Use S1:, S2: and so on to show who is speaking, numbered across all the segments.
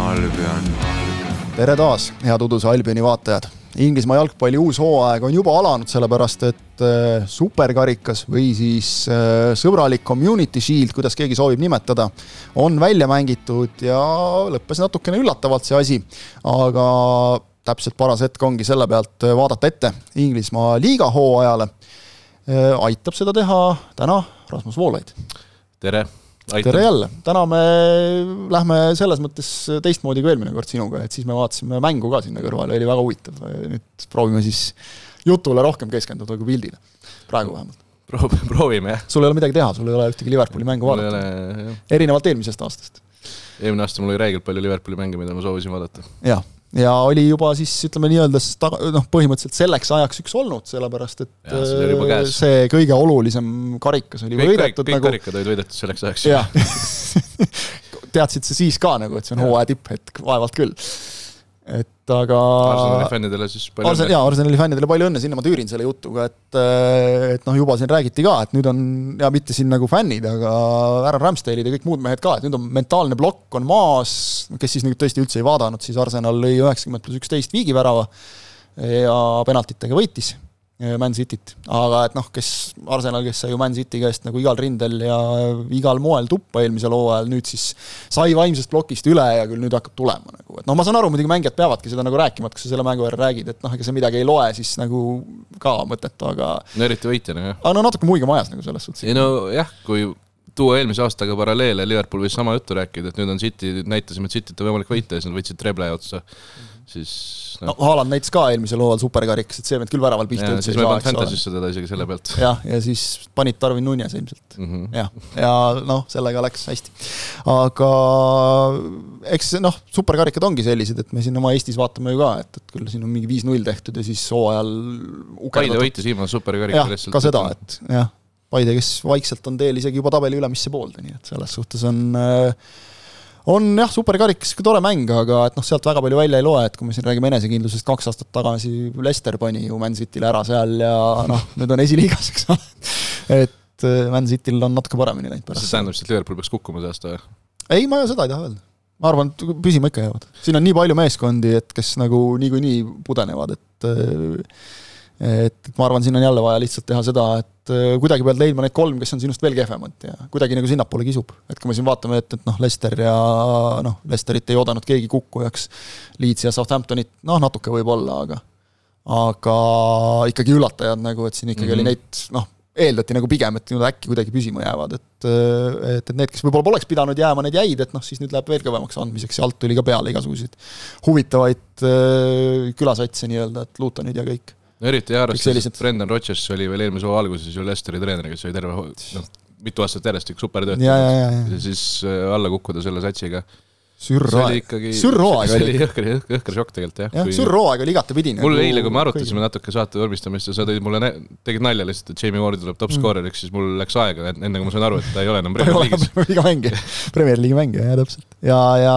S1: Albion.
S2: tere taas, head Uduse Albioni vaatajad. Inglismaa jalgpalli uus hooaeg on juba alanud, sellepärast et äh, superkarikas või siis äh, sõbralik community shield, kuidas keegi soovib nimetada, on välja mängitud ja lõppes natukene üllatavalt see asi. aga täpselt paras hetk ongi selle pealt vaadata ette Inglismaa liiga hooajale. aitab seda teha täna Rasmus Voolaid.
S3: tere
S2: tere jälle, täna me lähme selles mõttes teistmoodi kui eelmine kord sinuga, et siis me vaatasime mängu ka sinna kõrvale, oli väga huvitav, nüüd proovime siis jutule rohkem keskenduda kui pildile, praegu vähemalt.
S3: Proov-, proovime jah.
S2: sul ei ole midagi teha, sul ei ole ühtegi Liverpooli mängu vaadata. erinevalt eelmisest aastast.
S3: eelmine aasta mul oli räigelt palju Liverpooli mänge, mida ma soovisin vaadata.
S2: jah ja oli juba siis ütleme nii-öelda noh, põhimõtteliselt selleks ajaks üks olnud, sellepärast et ja, see, see kõige olulisem karikas oli kõik, võidetud
S3: kõik, nagu. karikad olid võidetud selleks ajaks.
S2: teadsid sa siis ka nagu, et see on hooaja tipphetk, vaevalt küll et aga
S3: Arsenali fännidele siis palju
S2: Arsen, õnne. jaa, Arsenali fännidele palju õnne, sinna ma tüürin selle jutuga, et et noh, juba siin räägiti ka, et nüüd on, ja mitte siin nagu fännid, aga härra Ramsdale'id ja kõik muud mehed ka, et nüüd on mentaalne plokk on maas, kes siis nüüd tõesti üldse ei vaadanud, siis Arsenal lõi üheksakümmend pluss üksteist viigivärava ja penaltitega võitis Man Cityt, aga et noh, kes, Arsenal, kes sai ju Man City käest nagu igal rindel ja igal moel tuppa eelmisel hooajal, nüüd siis sai vaimsest plokist üle ja küll nüüd hakkab tulema nagu, et noh, ma saan aru, muidugi mängijad peavadki seda nagu rääkima, et kui sa selle mängu järel räägid, et noh, ega sa midagi ei loe, siis nagu ka mõttetu, aga
S3: no eriti võitjana, jah.
S2: aga no natuke muigame ajas nagu selles suhtes.
S3: ei no jah, kui tuua eelmise aastaga paralleele, Liverpool võis sama juttu rääkida, et nüüd on City, näitasime, et Cityt on võimalik võita ja siis nad võtsid treble otsa mm, siis
S2: no Haaland näitas ka eelmisel hooajal superkarikas, et see vend küll väraval pihta
S3: üldse ei saa. siis me ei pannud Fantasy'sse teda isegi selle pealt.
S2: jah, ja siis panid Darwin Nunes ilmselt mm -hmm. jah, ja noh, sellega läks hästi. aga eks noh, superkarikad ongi sellised, et me siin oma Eestis vaatame ju ka, et, et küll siin on mingi viis-null tehtud ja siis hooajal
S3: Paide võitis viimase superkarika
S2: lihtsalt. ka seda, et jah, Paide, kes vaikselt on teel isegi juba tabeli ülemisse poolde, nii et selles suhtes on äh, on jah, superkarikas ikka tore mäng, aga et noh, sealt väga palju välja ei loe, et kui me siin räägime enesekindlusest, kaks aastat tagasi Lester pani ju Man City'le ära seal ja noh, nüüd on esiliigas, eks ole. et äh, Man City'l on natuke paremini läinud
S3: pärast. see tähendab siis, et Liverpool peaks kukkuma see aasta või?
S2: ei, ma seda ei taha öelda. ma arvan, et püsima ikka jäävad. siin on nii palju meeskondi, et kes nagu niikuinii pudenevad, et äh, et ma arvan, siin on jälle vaja lihtsalt teha seda, et äh, kuidagi pead leidma need kolm, kes on sinust veel kehvemad ja kuidagi nagu sinnapoole kisub. et kui me siin vaatame, et, et noh, Lester ja noh, Lesterit ei oodanud keegi kukkujaks, Leeds ja Southamptonit, noh, natuke võib-olla, aga aga ikkagi üllatajad nagu, et siin ikkagi mm -hmm. oli mhm. neid noh, eeldati nagu pigem, et nad äkki kuidagi püsima jäävad, et et, et need, kes võib-olla poleks pidanud jääma, need jäid, et noh, siis nüüd läheb veel kõvemaks andmiseks ja alt tuli ka peale igasuguseid huvitavaid äh, külasatse nii-öelda, et Lutonid ja kõik
S3: no eriti hea arvestades, et Brendan Rodgers oli veel eelmise hooaja alguses ju Lesteri treener, kes oli terve noh, mitu aastat järjest üks supertöötaja
S2: ja, ja, ja,
S3: ja siis äh, alla kukkuda selle satsiga.
S2: sürrhooaeg, sürrhooaeg
S3: oli. jõhker, jõhker šokk tegelikult jah.
S2: jah kui..., sürrhooaeg oli igatepidi.
S3: mul nagu eile, kui me arutasime natuke saate vormistamist ja sa tõid mulle, tegid nalja lihtsalt, et Jamie Ward tuleb top mm. skooreriks, siis mul läks aega, enne kui ma sain aru, et ta ei ole enam Premier League'is.
S2: liiga mängija, Premier League'i mängija, jah, täpselt. ja, ja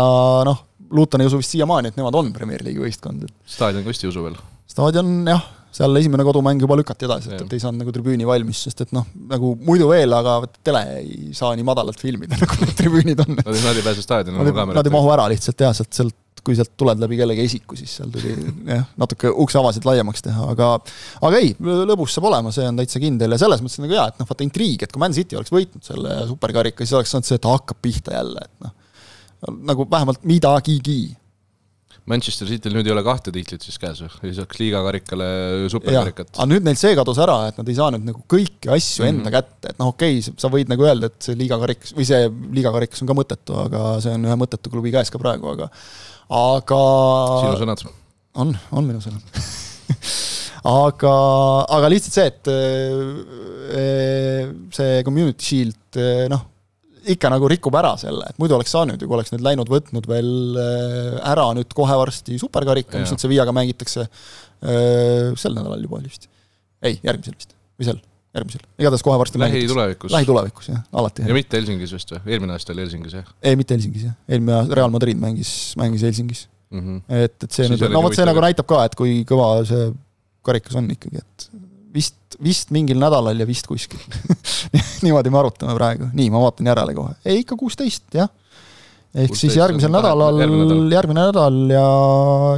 S2: noh, Luton ei usu vist siiamaani, et nemad on Premier League'i võistkond.
S3: staadion vist ei usu veel.
S2: staadion jah seal esimene kodumäng juba lükati edasi, et, et ei saanud nagu tribüüni valmis, sest et noh, nagu muidu veel, aga tele ei saa nii madalalt filmida, nagu need tribüünid on.
S3: Nad ei, pääse staadioni
S2: oma kaamerat. Nad ei mahu ära lihtsalt jah, sealt, sealt kui sealt tuled läbi kellegi esiku, siis seal tuli jah, natuke ukseavasid laiemaks teha, aga aga ei, lõbus saab olema, see on täitsa kindel ja selles mõttes nagu hea, et noh, vaata intriig, et kui Man City oleks võitnud selle superkarika, siis oleks olnud see, et hakkab pihta jälle, et noh, nagu vähemalt midagigi
S3: Manchester Cityl nüüd ei ole kahte tiitlit siis käes või, lisaks liigakarikale superkarikat?
S2: aga nüüd neil see kadus ära, et nad ei saa nüüd nagu kõiki asju enda mm -hmm. kätte, et noh, okei okay,, sa võid nagu öelda, et see liigakarikas või see liigakarikas on ka mõttetu, aga see on ühe mõttetu klubi käes ka praegu, aga aga
S3: sinu sõnad?
S2: on, on minu sõnad aga, aga lihtsalt see, et eh, see Community Shield, eh, noh, ikka nagu rikub ära selle, et muidu oleks saanud ju, kui oleks nüüd läinud, võtnud veel äh, ära nüüd kohe varsti superkarika, mis nüüd Sevillaga mängitakse äh, sel nädalal juba oli vist. ei, järgmisel vist, või sel, järgmisel, igatahes kohe varsti
S3: lähitulevikus.
S2: lähitulevikus, jah, alati.
S3: ja mitte Helsingis vist või, eelmine aasta oli Helsingis, jah?
S2: ei, mitte Helsingis, jah, eelmine Real Madrid mängis, mängis Helsingis mm. -hmm. et, et see siis nüüd, no vot see nagu näitab ka, et kui kõva see karikas on ikkagi, et vist, vist mingil nädalal ja vist kuskil niimoodi me arutame praegu, nii, ma vaatan järele kohe, ei ikka kuusteist, jah. ehk siis järgmisel nädalal, järgmine nädal ja,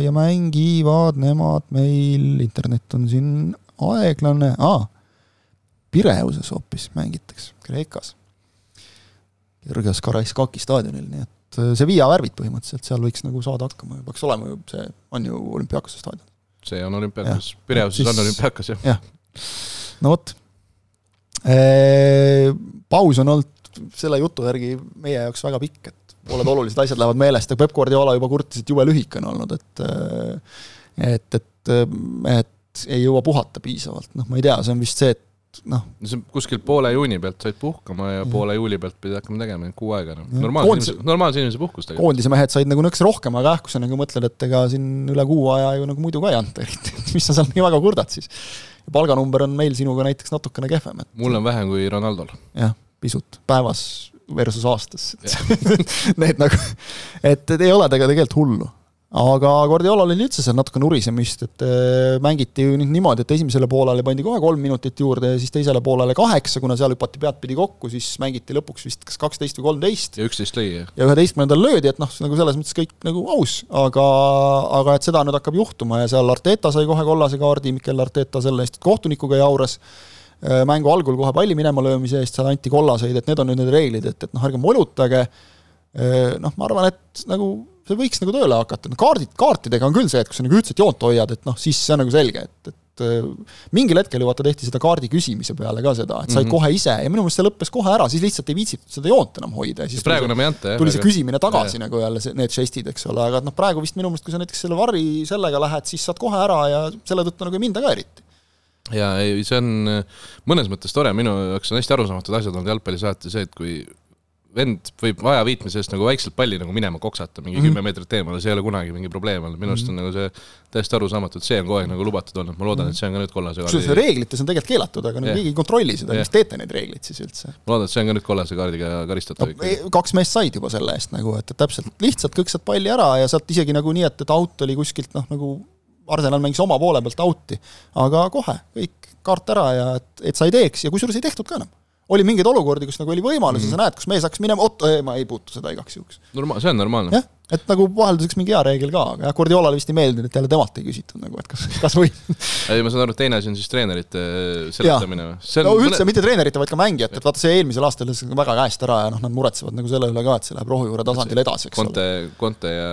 S2: ja mängivad nemad meil, internet on siin aeglane ah,, Pireuses hoopis mängitakse, Kreekas. Kirgios Karaiskaki staadionil, nii et äh, see Via värvid põhimõtteliselt, seal võiks nagu saada hakkama, peaks olema ju, see on ju olümpiaakose staadion.
S3: see on olümpiaakas, Pireuses on olümpiaakas, jah.
S2: jah, no vot. Paus on olnud selle jutu järgi meie jaoks väga pikk, et pooled olulised asjad lähevad meelest ja Peep Guardiola juba kurtis, et jube lühike on olnud, et et, et, et ei jõua puhata piisavalt, noh, ma ei tea, see on vist see, et noh.
S3: see kuskil poole juuni pealt said puhkama ja, ja. poole juuli pealt pidi hakkama tegema, kuu aega noh. normaalse Koondis... inimese, normaalse inimese puhkust
S2: tegelikult. koondise mehed said nagu nõks rohkem, aga jah, kui sa nagu mõtled, et ega siin üle kuu aja ju nagu muidu ka ei anta eriti, mis sa seal nii väga kurdad siis. Palganumber on meil sinuga näiteks natukene kehvem, et
S3: mul on vähem kui Ronaldol.
S2: jah, pisut, päevas versus aastas. Need nagu, et, ei ole tega tegelikult hullu aga Guardiolal oli üldse seal natuke nurisemist, et äh, mängiti ju nüüd niimoodi, et esimesele poolele pandi kohe kolm minutit juurde ja siis teisele poolele kaheksa, kuna seal hüpati peadpidi kokku, siis mängiti lõpuks vist kas kaksteist või kolmteist.
S3: ja üksteist lõi, jah.
S2: ja üheteistkümnendal löödi, et noh, nagu selles mõttes kõik nagu aus, aga, aga et seda nüüd hakkab juhtuma ja seal Arteta sai kohe kollase kaardi, Mikel Arteta selle eest, et kohtunikuga jauras äh, mängu algul kohe palli minema löömise eest, seal anti kollaseid, et need on nüüd need reeglid, et, et noh, ärge molutage, äh, noh, ma arvan, et nagu see võiks nagu tööle hakata, no kaardid, kaartidega on küll see, et kui sa nagu ühtset joont hoiad, et noh, siis see on nagu selge, et, et äh, mingil hetkel ju vaata tehti seda kaardi küsimise peale ka seda, et said mm -hmm. kohe ise ja minu meelest see lõppes kohe ära, siis lihtsalt ei viitsitud seda joont enam hoida ja siis
S3: praegu enam ei anta,
S2: jah. tuli see küsimine tagasi ja. nagu jälle, need žestid, eks ole, aga noh, praegu vist minu meelest, kui sa näiteks selle varri sellega lähed, siis saad kohe ära ja selle tõttu nagu ei minda ka eriti
S3: jaa, ei, see on mõnes mõttes tore, minu jaoks on hästi arusaamatud asjad olnud jalgpallis alati see, et kui vend võib ajaviitmise eest nagu vaikselt palli nagu minema koksata mingi kümme mm -hmm. meetrit eemale, see ei ole kunagi mingi probleem olnud, minu arust on nagu see täiesti arusaamatu, et see on kogu aeg nagu lubatud olnud, ma loodan, et see on ka nüüd kollase kaardi.
S2: kusjuures reeglites on tegelikult keelatud, aga yeah. keegi ei kontrolli seda, miks teete neid reegleid siis üldse?
S3: ma loodan, et see on ka nüüd kollase kaardiga karistatav
S2: no,. kaks meest said juba selle eest nagu, et, et täpselt lihtsalt kõksad palli ära ja sealt isegi nagu nii, et, et out oli kuskilt noh, nagu Arsenal mängis oma poole pealt out'i, aga kohe kõik kaart ära ja et, et sa ei teeks ja kusjuures ei tehtud ka enam oli mingeid olukordi, kus nagu oli võimalus mm -hmm. ja sa näed, kus mees hakkas minema, oot, ma ei puutu seda igaks juhuks.
S3: Norma-, see on normaalne.
S2: jah, et nagu vahelduseks mingi hea reegel ka, aga jah, Guardiolale vist ei meeldinud, et jälle temalt ei küsitud nagu, et kas, kas või
S3: ei, ma saan aru, et teine asi on siis treenerite seletamine
S2: või? no üldse mõne... mitte treenerite, vaid ka mängijate, et vaata see eelmisel aastal läks väga käest ära ja noh, nad muretsevad nagu selle üle ka, et see läheb rohujuure tasandil edasi, eks
S3: Conte, ole. Conte ja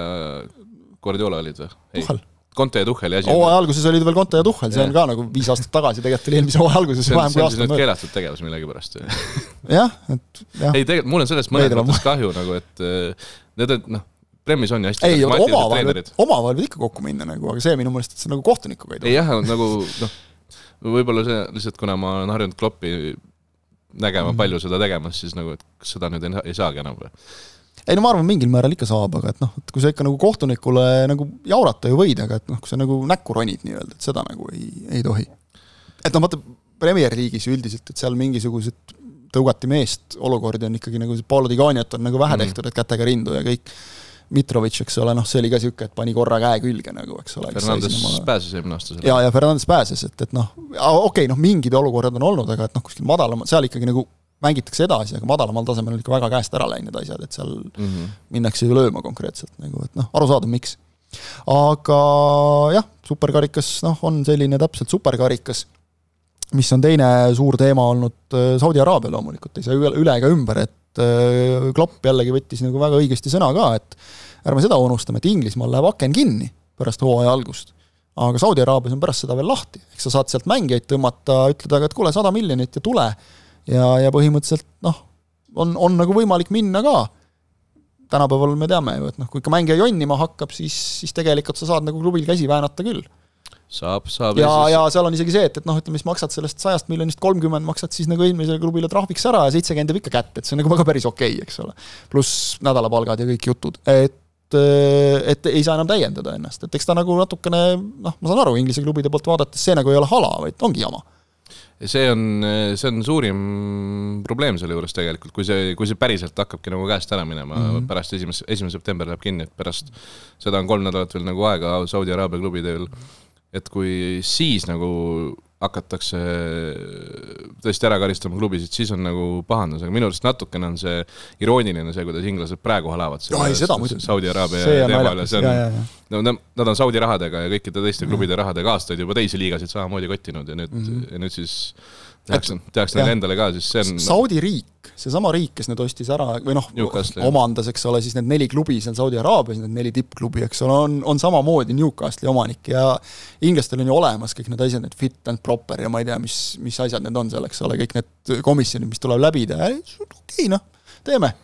S3: Guardiola olid või?
S2: Tuhhal
S3: Conte ja Tuhheli asi.
S2: hooaja alguses olid veel Conte ja Tuhhel, see on ka nagu viis aastat tagasi, tegelikult oli eelmise hooaja alguses
S3: see on, vähem kui aasta mööda. keelatud tegevus millegipärast
S2: jah, et jah.
S3: ei, tegelikult mul on sellest mõnes mõttes kahju nagu, et äh, need on noh, Premis on ju hästi
S2: ei, omavahel, omavahel võid ikka kokku minna nagu, aga see minu meelest, et see nagu kohtunikuga
S3: ei tule. jah, nagu noh, võib-olla see lihtsalt, kuna ma olen harjunud Kloppi nägema mm -hmm. palju seda tegemas, siis nagu, et kas seda nüüd ei, ei saagi enam või?
S2: Ei no ma arvan, mingil määral ikka saab, aga et noh, et kui sa ikka nagu kohtunikule nagu jaurata ju võid, aga et noh, kui sa nagu näkku ronid nii-öelda, et seda nagu ei, ei tohi. et noh, vaata Premier League'is üldiselt, et seal mingisugused tõugati meest olukordi on ikkagi nagu, Paolo Diganiat on nagu vähe mhm. tehtud, et kätega rindu ja kõik. Mitrovic, eks ole, noh, see oli ka niisugune, et pani korra käe külge nagu, eks ole.
S3: Fernandes sinema... pääses eelmine aasta
S2: selle. ja, ja Fernandes pääses, et, et noh, okei okay,, noh, mingid olukorrad on olnud, aga et noh, kuskil madalamal, seal ikkagi nagu mängitakse edasi, aga madalamal tasemel on ikka väga käest ära läinud asjad, et seal mm -hmm. minnakse ju lööma konkreetselt nagu, et noh, arusaadav, miks. aga jah, superkarikas noh, on selline täpselt superkarikas, mis on teine suur teema olnud äh, Saudi Araabia loomulikult, ei saa üle, ega ümber, et äh, Klopp jällegi võttis nagu väga õigesti sõna ka, et ärme seda unustame, et Inglismaal läheb aken kinni pärast hooaja algust aga Saudi Araabias on pärast seda veel lahti, eks sa saad sealt mängijaid tõmmata, ütled aga, et kuule, sada miljonit ja tule, ja, ja põhimõtteliselt noh, on, on nagu võimalik minna ka. tänapäeval me teame ju, et noh, kui ikka mängija jonnima hakkab, siis, siis tegelikult sa saad nagu klubil käsi väänata küll.
S3: saab, saab.
S2: ja, ja, seal on isegi see, et, et noh, ütleme siis maksad sellest sajast miljonist kolmkümmend, maksad siis nagu eelmisele klubile trahviks ära ja seitsekümmend jääb ikka kätte, et see on nagu väga päris okei okay,, eks ole. pluss nädalapalgad ja kõik jutud, et et ei saa enam täiendada ennast, et eks ta nagu natukene noh, ma saan aru, Inglise klubide poolt vaadates see nagu ei ole hala, vaid ongi jama
S3: see on, see on suurim probleem selle juures tegelikult, kui see, kui see päriselt hakkabki nagu käest ära minema mm -hmm. pärast esimest, esimene september läheb kinni, et pärast seda on kolm nädalat veel nagu aega Saudi Araabia klubidel. et kui siis nagu hakatakse tõesti ära karistama klubisid, siis on nagu pahandus, aga minu arust natukene on see irooniline see, kuidas inglased praegu halavad Saudi Araabia teemal ja see on, no nad on Saudi rahadega ja kõikide teiste klubide rahadega aastaid juba teisi liigasid samamoodi kottinud ja nüüd mm, -hmm. ja nüüd siis tehakse, tehakse neile endale ka, siis see on
S2: Saudi riik, seesama riik, kes nüüd ostis ära või noh, omandas, eks ole, siis need neli klubi seal Saudi Araabias, need neli tippklubi, eks ole, on, on samamoodi Newcastle'i omanik ja inglastel on ju olemas kõik need asjad, need fit and proper ja ma ei tea, mis, mis asjad need on seal, eks ole, kõik need komisjonid, mis tuleb läbida, okei okay, noh, teeme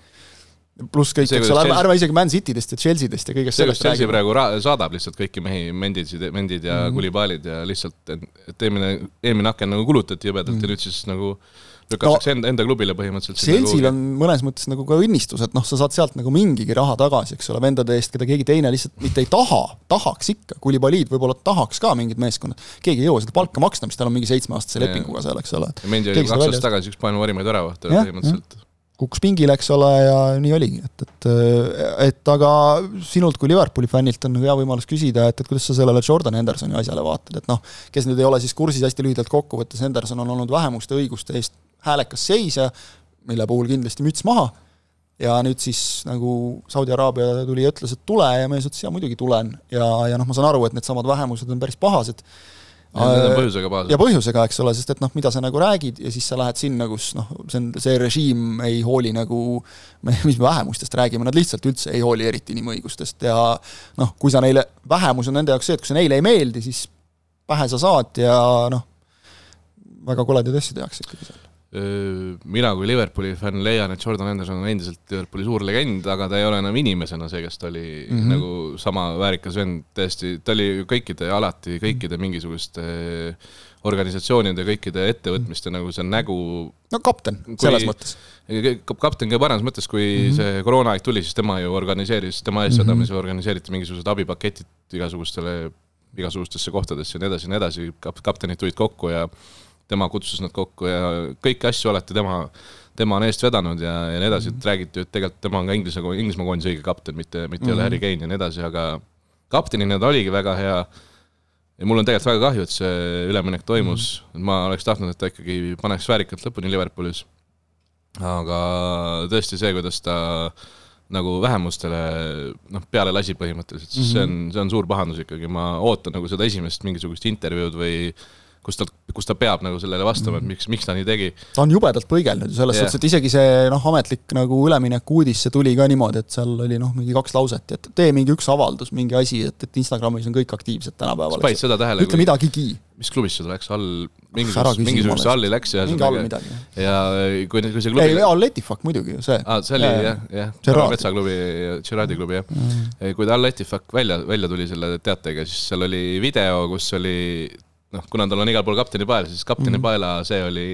S2: pluss kõik, eks ole, ärme, ärme isegi Man Citydest ja Chelsea'dest ja kõigest sellest
S3: Chelsea räägime. praegu saadab lihtsalt kõiki mehi, Mendid, Mendid ja mm -hmm. Kulibaalid ja lihtsalt, et eelmine, eelmine aken nagu kulutati jõbedalt mm -hmm. ja nüüd siis nagu lükatakse no, enda, enda klubile põhimõtteliselt.
S2: Chelsea'l on mõnes mõttes nagu ka õnnistus, et noh, sa saad sealt nagu mingigi raha tagasi, eks ole, vendade eest, keda keegi teine lihtsalt mitte ei taha, tahaks ikka, Kulibaliid võib-olla tahaks ka mingid meeskonnad, keegi ei jõua seda palka maksta, mis tal on mingi seitsmeaastase lepinguga seal, eks ole.
S3: Mendi oli kaks aastat tagasi üks maailma parimaid väravahte põhimõtteliselt
S2: kukkus pingile, eks ole, ja nii oligi, et, et et aga sinult kui Liverpooli fännilt on hea võimalus küsida, et, et kuidas sa sellele Jordan Hendersoni asjale vaatad, et noh, kes nüüd ei ole siis kursis, hästi lühidalt kokku võttes, Henderson on olnud vähemuste õiguste eest häälekas seisja, mille puhul kindlasti müts maha, ja nüüd siis nagu Saudi Araabia tuli ja ütles, et tule ja mees ütles, jaa muidugi tulen. Ja, ja noh, ma saan aru, et needsamad vähemused on päris pahased
S3: põhjusega pahased.
S2: ja põhjusega, eks ole, sest et noh, mida sa nagu räägid ja siis sa lähed sinna, kus noh, see on, see režiim ei hooli nagu, mis me vähemustest räägime, nad lihtsalt üldse ei hooli eriti inimõigustest ja noh, kui sa neile, vähemus on nende jaoks see, et kui see neile ei meeldi, siis pähe sa saad ja noh, väga koledaid asju tehakse ikkagi seal
S3: mina kui Liverpooli fänn leian, et Jordan Henderson on endiselt Liverpooli suur legend, aga ta ei ole enam inimesena see, kes ta oli mm -hmm. nagu sama väärikas vend, täiesti, ta oli kõikide, alati kõikide mingisuguste organisatsioonide, kõikide ettevõtmiste nagu see nägu.
S2: no kapten, selles mõttes.
S3: kapten kõige paremas mõttes, kui mm -hmm. see koroonaaeg tuli, siis tema ju organiseeris, tema eestvedamise mm -hmm. organiseeriti mingisugused abipaketid igasugustele, igasugustesse kohtadesse ja nii edasi ja nii edasi, kaptenid tulid kokku ja tema kutsus nad kokku ja kõiki asju alati tema, tema on eest vedanud ja, ja nii edasi, et mhm. räägiti, et tegelikult tema on ka Inglise, Inglismaa koondise õige kapten, mitte, mitte ei mm -hmm. ole Harry Kane ja nii edasi, aga kaptenina ta oligi väga hea. ja mul on tegelikult väga kahju, et see üleminek toimus mm, -hmm. ma oleks tahtnud, et ta ikkagi paneks väärikalt lõpuni Liverpoolis. aga tõesti see, kuidas ta nagu vähemustele noh, peale lasi põhimõtteliselt, see on, see on suur pahandus ikkagi, ma ootan nagu seda esimest mingisugust intervjuud või kus ta, kus ta peab nagu sellele vastama, et mhm. miks, miks ta nii tegi.
S2: ta on jubedalt põigelnud ju selles yeah. suhtes, et isegi see noh, ametlik nagu ülemineku uudis, see tuli ka niimoodi, et seal oli noh, mingi kaks lauset, et tee mingi üks avaldus, mingi asi, et, et Instagramis on kõik aktiivsed tänapäeval.
S3: panid seda tähele?
S2: ütle kui... midagigi.
S3: mis klubisse ta läks, all, mingisugusesse, mingisugusesse alli läks ja
S2: mingi all midagi.
S3: ja kui, kui see klubi
S2: ei, all Etifak muidugi see.
S3: aa, see oli jah, jah, jah, metsaklubi, Gerardi klubi jah mm.. kui ta all Etifak välja, välja tuli selle teatega, siis seal oli video, kus oli noh, kuna tal on igal pool kapteni pael, siis kapteni mm -hmm. paela see oli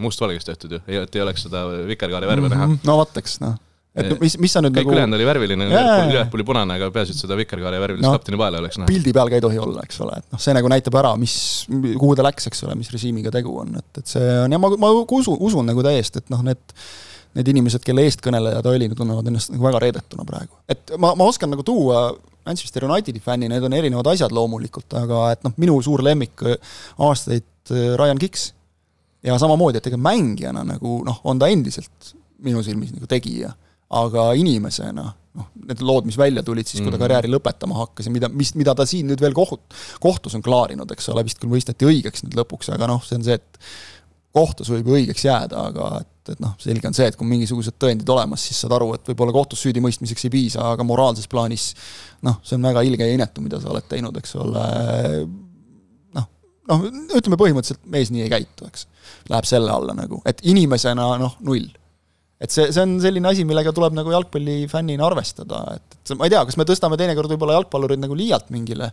S3: mustvalgeks tehtud ju, et ei oleks seda vikerkaare värve mm -hmm. näha.
S2: no vot, eks noh. et no, mis, mis sa nüüd
S3: kõik nagu ülejäänud oli värviline, Liverpooli punane, aga peaasi, et seda vikerkaare värvilist no, kapteni paela oleks näha.
S2: pildi peal ka ei tohi olla, eks ole, et noh, see nagu näitab ära, mis, kuhu ta läks, eks ole, mis režiimiga tegu on, et, et see on ja ma, ma usun, usun nagu täiesti, et noh, need need inimesed, kelle eestkõneleja ta oli, tunnevad ennast nagu väga reedetuna praegu. et ma, ma oskan nagu tuua Manchester Unitedi fänni, need on erinevad asjad loomulikult, aga et noh, minu suur lemmik äh, aastaid äh, Ryan Giggs. ja samamoodi, et ega mängijana nagu noh, on ta endiselt minu silmis nagu tegija, aga inimesena noh, need lood, mis välja tulid siis, kui ta mhm. karjääri lõpetama hakkas ja mida, mis, mida ta siin nüüd veel koht-, kohtus on klaarinud, eks ole, vist küll mõisteti õigeks nüüd lõpuks, aga noh, see on see, et kohtus võib ju õigeks jääda, aga et, et noh, selge on see, et kui mingisugused tõendid olemas, siis saad aru, et võib-olla kohtus süüdimõistmiseks ei piisa, aga moraalses plaanis noh, see on väga ilge ja inetu, mida sa oled teinud, eks ole, noh, noh, ütleme põhimõtteliselt mees nii ei käitu, eks. Läheb selle alla nagu, et inimesena noh, null. et see, see on selline asi, millega tuleb nagu jalgpallifännina arvestada, et, et ma ei tea, kas me tõstame teinekord võib-olla jalgpallurid nagu liialt mingile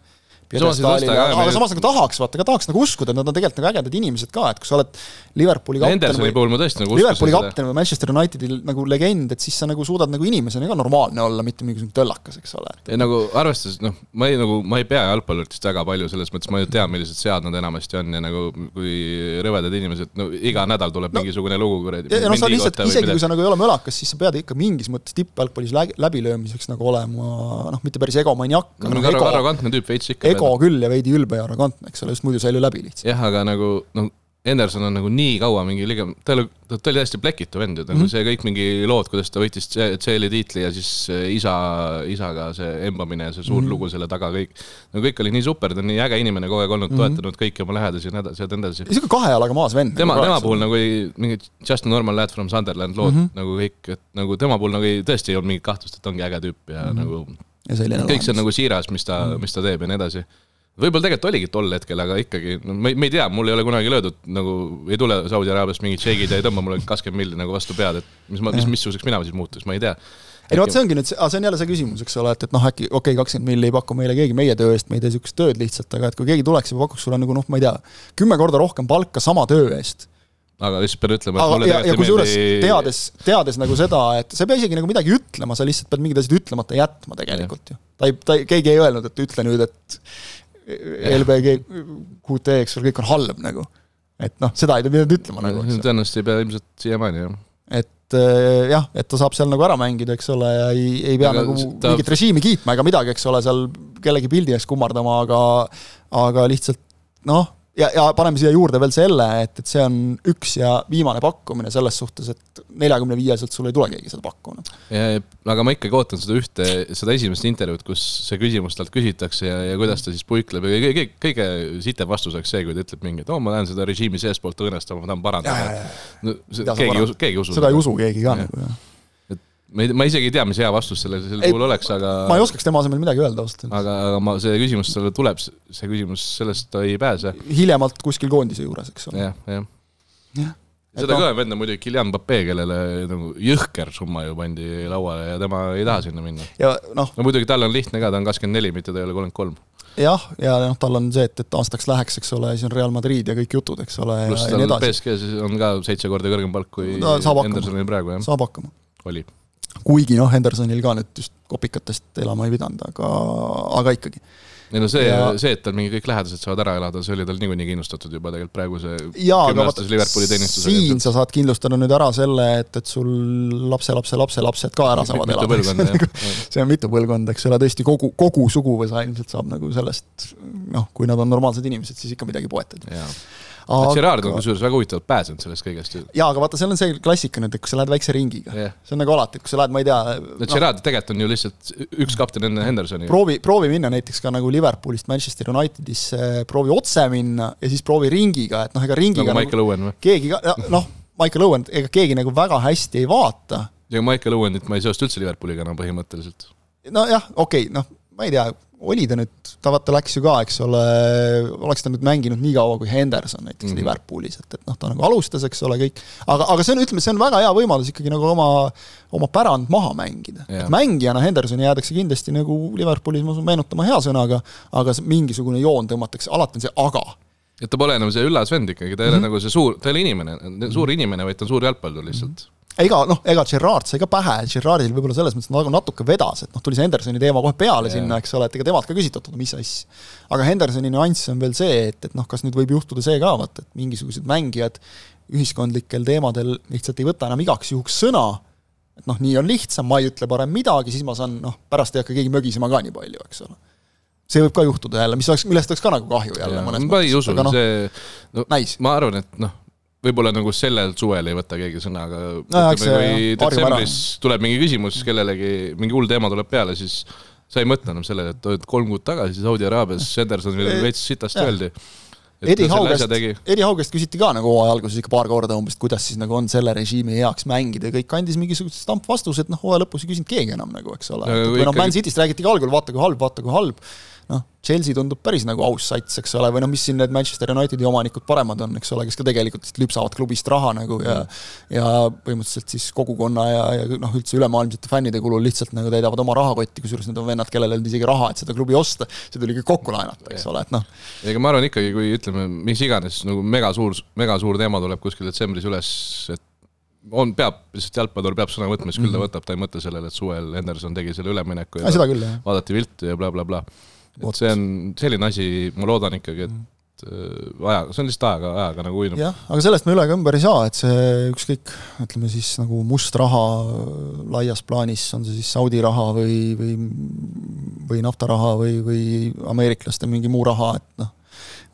S2: aga samas nagu tahaks, vaata, ka tahaks nagu uskuda, et nad on tegelikult nagu ägedad inimesed ka, et kui sa oled Liverpooli kapten
S3: või puhul ma tõesti nagu
S2: Liverpooli kapten või Manchester Unitedi nagu legend, et siis sa nagu suudad nagu inimesena ka normaalne olla, mitte mingisugune töllakas, eks ole.
S3: ja nagu arvestades, noh, ma ei nagu, ma ei pea jalgpalluritest väga palju, selles mõttes ma ju tean, millised sead nad enamasti on ja nagu kui rõvedad inimesed, no iga nädal tuleb no, mingisugune lugu kuradi.
S2: ja no sa lihtsalt, isegi kui sa nagu ei ole mölakas, siis sa pead ikka mingis mõttes tippjalgpallis läbilöömiseks nagu olema noh, mitte päris egomaniak.
S3: no arrogantne tüüp veits ikka
S2: ego küll ja veidi ülbe ja arrogantne, eks ole, just muidu sa ei löö läbi lihtsalt.
S3: jah, aga nagu noh, Henderson on nagu nii kaua mingi liiga, ta oli, ta oli täiesti plekitu vend ju, nagu mm -hmm. see kõik mingi lood, kuidas ta võitis CL-i tiitli ja siis isa, isaga see embamine ja see suur mm -hmm. lugu selle taga, kõik. no kõik oli nii super, ta on nii äge inimene kogu aeg olnud mm, -hmm. toetanud kõiki oma lähedasi ja nii edasi ja nii edasi.
S2: niisugune kahe jalaga maas vend.
S3: tema, tema puhul nagu ei, mingi Just a normal lad from Sunderland lood mm -hmm. nagu kõik, et nagu tema puhul nagu ei, tõesti ei olnud mingit kahtlust, et ongi äge tüüp ja mm -hmm. nagu ja kõik see on nagu siiras, mis ta mm, mis ta teeb ja nii edasi. Võib-olla tegelikult oligi tol hetkel, aga ikkagi, no ma ei, ma ei tea, mul ei ole kunagi löödud nagu, ei tule Saudi Araabiast mingid šeigid ja ei tõmba mulle kakskümmend milli nagu vastu pead, et mis ma, mis, missuguseks mina siis muutus, ma ei tea.
S2: ei no vot, see ongi nüüd, see on jälle see küsimus, eks ole, et, et noh, äkki okei okay,, kakskümmend milli ei paku meile keegi meie töö eest, me ei tee niisugust tööd lihtsalt, aga et kui keegi tuleks ja pakuks sulle nagu noh, ma ei tea, kümme korda rohkem palka sama töö eest
S3: aga lihtsalt pean ütlema,
S2: et mulle ja, ja kusjuures meeldi... teades, teades nagu seda, et sa ei pea isegi nagu midagi ütlema, sa lihtsalt pead mingid asjad ütlemata jätma tegelikult ju. ta ei, ta ei, keegi ei öelnud, et ütle nüüd, et LBG, QT, eks ole, kõik on halb nagu. et noh, seda ei pidanud ütlema nagu.
S3: tõenäoliselt ei pea ilmselt siiamaani, jah.
S2: et äh, jah, et ta saab seal nagu ära mängida, eks ole, ja ei, ei pea aga nagu ta... mingit režiimi kiitma ega midagi, eks ole, seal kellegi pildi ees kummardama, aga aga lihtsalt noh ja, ja paneme siia juurde veel selle, et, et see on üks ja viimane pakkumine selles suhtes, et neljakümne viieselt sul ei tule keegi seda pakkunud.
S3: aga ma ikkagi ootan seda ühte, seda esimest intervjuud, kus see küsimus talt küsitakse ja, ja kuidas ta siis puikleb ja kõige, kõige, sitem vastus oleks see, kui ta ütleb mingi, et oo ma lähen seda režiimi seestpoolt õõnestama, ma tahan parandada. No, keegi ei usu, keegi ei usu.
S2: seda ei usu keegi ka nagu jah
S3: ma ei, ma isegi ei tea, mis hea vastus sellele, sellel puhul oleks, aga
S2: ma ei oskaks tema asemel midagi öelda ausalt
S3: öeldes. aga, aga ma, see küsimus talle tuleb, see küsimus, sellest ta ei pääse.
S2: hiljemalt kuskil koondise juures, eks ole.
S3: jah, jah. jah seda no. kõvem vend on muidugi Kylian Mbappé, kellele nagu jõhker summa ju pandi lauale ja tema ei taha sinna minna.
S2: ja noh.
S3: no muidugi tal on lihtne ka, ta on kakskümmend neli, mitte ta ei ole kolmkümmend kolm.
S2: jah, ja noh, tal on see, et, et aastaks läheks, eks ole, siis on Real Madrid ja kõik jutud, eks ole.
S3: pluss tal BSG-s on ka seitse korda kõrgem palk kui no, Hendersonil praegu, jah.
S2: saab hakkama.
S3: oli
S2: kuigi noh, Hendersonil ka nüüd just kopikatest elama ei pidanud, aga, aga ikkagi.
S3: ei no see ja..., see, et tal mingi kõik lähedased saavad ära elada, see oli tal niikuinii kindlustatud juba tegelikult praeguse
S2: kümneaastase Liverpooli teenistusega. siin sa saad kindlustada nüüd ära selle, et, et sul lapselapse lapselapsed ka ära saavad elada. see on mitu põlvkonda, eks ole, tõesti kogu, kogu suguvõsa ilmselt saab nagu sellest noh, kui nad on normaalsed inimesed, siis ikka midagi poetada
S3: aga.... Gerard on kusjuures väga huvitavalt pääsenud sellest kõigest ju.
S2: jaa, aga vaata, seal on see klassika nüüd, et kui sa lähed väikse ringiga yeah., see on nagu alati, et kui sa lähed, ma ei tea
S3: no noh, Gerard tegelikult on ju lihtsalt üks kapten enne Hendersoni.
S2: proovi, proovi minna näiteks ka nagu Liverpoolist Manchester Unitedisse, proovi otse minna ja siis proovi ringiga, et noh, ega ringiga
S3: nagu Michael nagu, Owen või?
S2: keegi ka, noh, Michael Owen, ega keegi nagu väga hästi ei vaata.
S3: ja Michael Owenit ma ei seosta üldse Liverpooliga enam põhimõtteliselt.
S2: nojah, okei okay,, noh, ma ei tea, oli ta nüüd, ta vaata läks ju ka, eks ole, oleks ta nüüd mänginud nii kaua kui Henderson näiteks mm -hmm. Liverpoolis, et, et noh, ta nagu alustas, eks ole, kõik, aga, aga see on, ütleme, see on väga hea võimalus ikkagi nagu oma, oma pärand maha mängida. et mängijana Hendersoni jäädakse kindlasti nagu Liverpoolis, ma usun, meenutama hea sõnaga, aga mingisugune joon tõmmatakse, alati on see aga
S3: et ta pole enam see üllas vend ikkagi, ta ei mm -hmm. ole nagu see suur, ta ei ole inimene, suur inimene, vaid ta on suur jalgpallur lihtsalt mm. -hmm
S2: ega noh, ega Gerard sai ka pähe, Gerardil võib-olla selles mõttes nagu natuke vedas, et noh, tuli see Hendersoni teema kohe peale yeah. sinna, eks ole, et ega temalt ka oot-oot, mis asja. aga Hendersoni nüanss on veel see, et, et noh, kas nüüd võib juhtuda see ka, vaata, et mingisugused mängijad ühiskondlikel teemadel lihtsalt ei võta enam igaks juhuks sõna, et noh, nii on lihtsam, ma ei ütle parem midagi, siis ma saan noh, pärast ei hakka keegi mögisema ka nii palju, eks ole see võib ka juhtuda jälle, mis oleks, millest oleks ka nagu kahju jälle ja, mõnes
S3: mõttes. ma ei usu, no, see, no näis. ma arvan, et noh, võib-olla nagu sellel suvel ei võta keegi sõna, aga no, ütleme, kui detsembris tuleb mingi küsimus kellelegi, mingi hull teema tuleb peale, siis sa ei mõtle enam sellele, et kolm kuud tagasi Saudi Araabias Hendersonile veits sitast öeldi.
S2: Edi Haugest, Edi Haugest küsiti ka nagu hooaja alguses ikka paar korda umbes, et kuidas siis nagu on selle režiimi heaks mängida ja kõik andis mingisugused stampvastused, noh hooaja lõpus ei küsinud keegi enam nagu, eks ole. või noh, Man Cityst räägiti ka algul, vaata kui halb, vaata kui halb noh, Chelsea tundub päris nagu aus sats, eks ole, või noh, mis siin need Manchester Unitedi omanikud paremad on, eks ole, kes ka tegelikult lihtsalt lüpsavad klubist raha nagu ja mm. ja põhimõtteliselt siis kogukonna ja, ja noh, üldse ülemaailmsete fännide kulul lihtsalt nagu täidavad oma rahakotti, kusjuures need on vennad, kellel ei olnud isegi raha, et seda klubi osta, see tuli kõik kokku laenata, eks ole, et noh.
S3: ega ma arvan ikkagi, kui ütleme, mis iganes nagu mega suur, mega suur teema tuleb kuskil detsembris üles, et on, peab, lihtsalt jalgpallur peab sõna võtma, siis küll ta mhm. võtab, ta ei mõtle sellele, et suvel Henderson tegi selle ülemineku
S2: ja, ja küll,
S3: vaadati viltu ja blablabla bla, bla. Et see on selline asi, ma loodan ikkagi, et äh, ajaga, see on lihtsalt ajaga, ajaga nagu uinub.
S2: jah, aga sellest me üle ega ümber ei saa, et see ükskõik, ütleme siis nagu must raha laias plaanis, on see siis Saudi raha või, või või naftaraha või, või ameeriklaste mingi muu raha, et noh,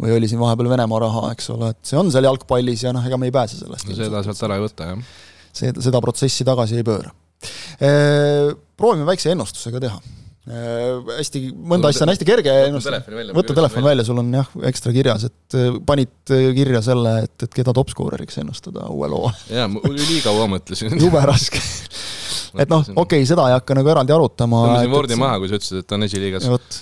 S2: või oli siin vahepeal Venemaa raha, eks ole, et see on seal jalgpallis ja noh, ega me ei pääse sellest.
S3: no seda sealt ära ei võta, jah.
S2: see, seda protsessi tagasi ei pööra. Proovime väikse ennustusega teha Äh, hästi, mõnda asja on hästi kerge ennustada. võta telefon välja, sul on jah, ekstra kirjas, et äh, panid äh, kirja selle, et, et keda topskooreriks ennustada uue loo.
S3: jaa, ma ülikaua mõtlesin
S2: jube raske et noh, okei okay,, seda ei hakka nagu eraldi arutama.
S3: tõmbasin Fordi maha, kui sa ütlesid, et ta on esiliigas.
S2: vot,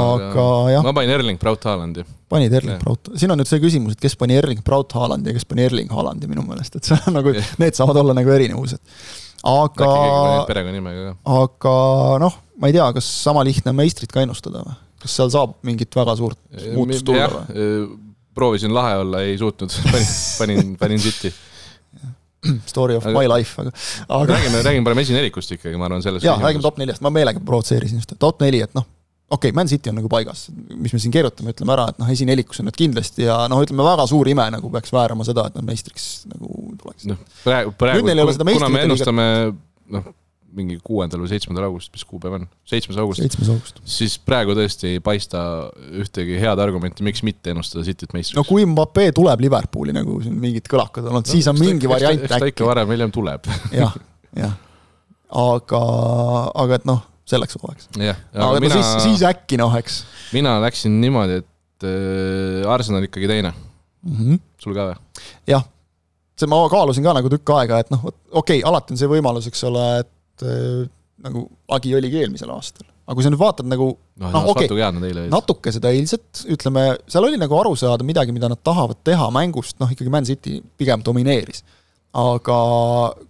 S2: aga jah.
S3: ma panin Erling Braut Haalandi.
S2: panid Erling Braut, siin on nüüd see küsimus, et kes pani Erling Braut Haalandi ja kes pani Erling Haalandi minu meelest, et see on nagu, need saavad olla nagu erinevused. Aga. aga noh ma ei tea, kas sama lihtne on meistrit ka ennustada või? kas seal saab mingit väga suurt muutust tulla või?
S3: proovisin lahe olla, ei suutnud, panin, panin, panin City.
S2: Story of aga, my life, aga,
S3: aga räägime, räägime parem esinelikust ikkagi, ma arvan, selles
S2: jaa, räägime top neljast, ma meelega provotseerisin just, top neli, et noh, okei okay,, Man City on nagu paigas, mis me siin keerutame, ütleme ära, et noh, esinelikus on nad kindlasti ja noh, ütleme väga suur ime nagu peaks väärama seda, et nad meistriks nagu tuleks.
S3: noh, praegu, praegu, kuna me ennustame noh, mingi kuuendal või seitsmendal august, mis kuupäev on, seitsmes august. siis praegu tõesti ei paista ühtegi head argumenti, miks mitte ennustada Cityt meistriks.
S2: no kui Mbappé tuleb Liverpooli, nagu siin mingid kõlakad on olnud no,, siis on mingi variant
S3: äkki. eks ta ikka varem või hiljem tuleb
S2: jah, jah. aga, aga et noh, selleks hooajaks.
S3: aga,
S2: mina, siis, siis äkki noh, eks.
S3: mina läksin niimoodi, et äh, Arsenal ikkagi teine mm. -hmm. sul ka või?
S2: jah see ma kaalusin ka nagu tükk aega, et noh, okei okay,, alati on see võimalus, eks ole, et äh, nagu lagi oligi eelmisel aastal. aga kui sa nüüd vaatad nagu
S3: noh, noh okei okay,,
S2: natuke seda eilset, ütleme, seal oli nagu aru saada midagi, mida nad tahavad teha mängust, noh ikkagi Man City pigem domineeris. Aga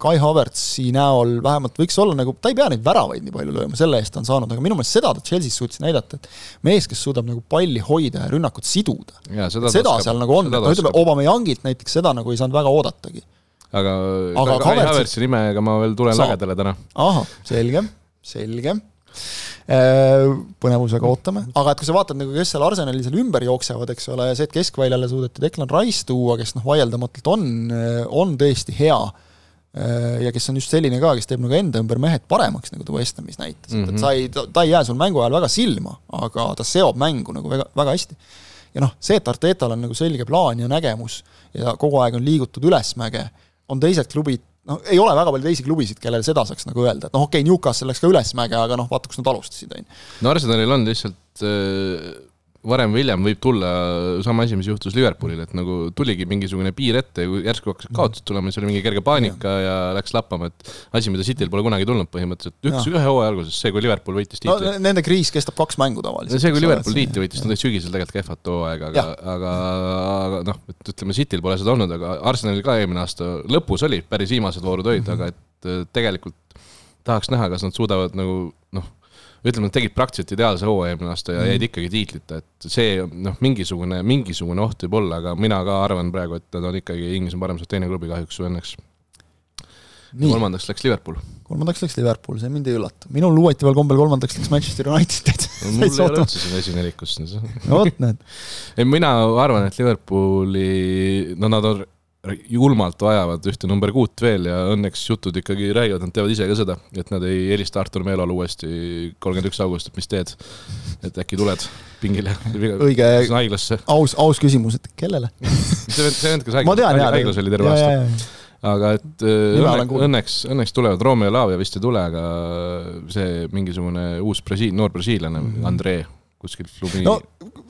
S2: Kai Havertzi näol vähemalt võiks olla nagu, ta ei pea neid väravaid nii palju lööma, selle eest ta on saanud, aga minu meelest seda ta Chelsea's suutis näidata, et mees, kes suudab nagu palli hoida ja rünnakut siduda,
S3: seda,
S2: seda seal nagu on, no ütleme, Aubameyangilt näiteks seda nagu ei saanud väga oodatagi.
S3: Aga, aga Kai Havertzi nimega ma veel tulen lagedale täna.
S2: ahah, selge, selge põnevusega ootame, aga et kui sa vaatad nagu, kes seal Arsenalil seal ümber jooksevad, eks ole, see, et keskväljale suudeti Declan Rice tuua, kes noh, vaieldamatult on, on tõesti hea, äh, ja kes on just selline ka, kes teeb nagu enda ümber mehed paremaks, nagu ta West Hamis näitas mm, -hmm. et mhm. sa ei, ta ei jää sul mängu ajal väga silma, aga ta seob mängu nagu väga, väga hästi. ja noh, see, et Artetal on nagu selge plaan ja nägemus ja kogu aeg on liigutud ülesmäge on teised klubid, noh, ei ole väga palju teisi klubisid, kellele seda saaks nagu öelda, et noh, okei okay,, Newcastle läks ka ülesmäge, aga noh, vaata, kus nad alustasid, on ju.
S3: no Arsenalil on lihtsalt äh varem või hiljem võib tulla sama asi, mis juhtus Liverpoolil, et nagu tuligi mingisugune piir ette ja järsku hakkasid kaotused tulema, siis oli mingi kerge paanika ja, ja läks lappama, et asi, mida Cityl pole kunagi tulnud põhimõtteliselt, üks, ühe hooaja alguses, see, kui Liverpool võitis tiitli
S2: no,. Nende kriis kestab kaks mängu tavaliselt.
S3: see, kui Liverpool tiitli võitis, nad olid sügisel tegelikult kehvad hooaega, aga, aga, aga noh, et ütleme, Cityl pole seda olnud, aga Arsenalil ka eelmine aasta lõpus oli, päris viimased voorud olid mm, -hmm. aga et tegelikult tahaks näha, kas nad suudavad nagu noh ütleme, nad tegid praktiliselt ideaalse hooaja eelmine aasta ja mm. jäid ikkagi tiitlita, et see noh, mingisugune, mingisugune oht võib olla, aga mina ka arvan praegu, et nad on ikkagi Inglismaa parim teine klubi kahjuks või õnneks. kolmandaks läks Liverpool.
S2: kolmandaks läks Liverpool, see mind ei üllata. minul huvitaval kombel kolmandaks läks Manchester United
S3: no, mul ei ole üldse siin esinelikus.
S2: vot, näed.
S3: ei, mina arvan, et Liverpooli, no nad on julmalt vajavad ühte number kuut veel ja õnneks jutud ikkagi räägivad, nad teavad ise ka seda, et nad ei helista Artur Meelole uuesti kolmkümmend üks august, et mis teed. et äkki tuled pingile.
S2: õige, aus, aus küsimus, et kellele
S3: see vend, see vend, kes haiglas, haiglas oli terve aasta. aga et õnneks, õnneks, õnneks tulevad, Romeo Lavia vist ei tule, aga see mingisugune uus Brasiil, noor brasiillane mm, -hmm. Andrei kuskilt klubi
S2: no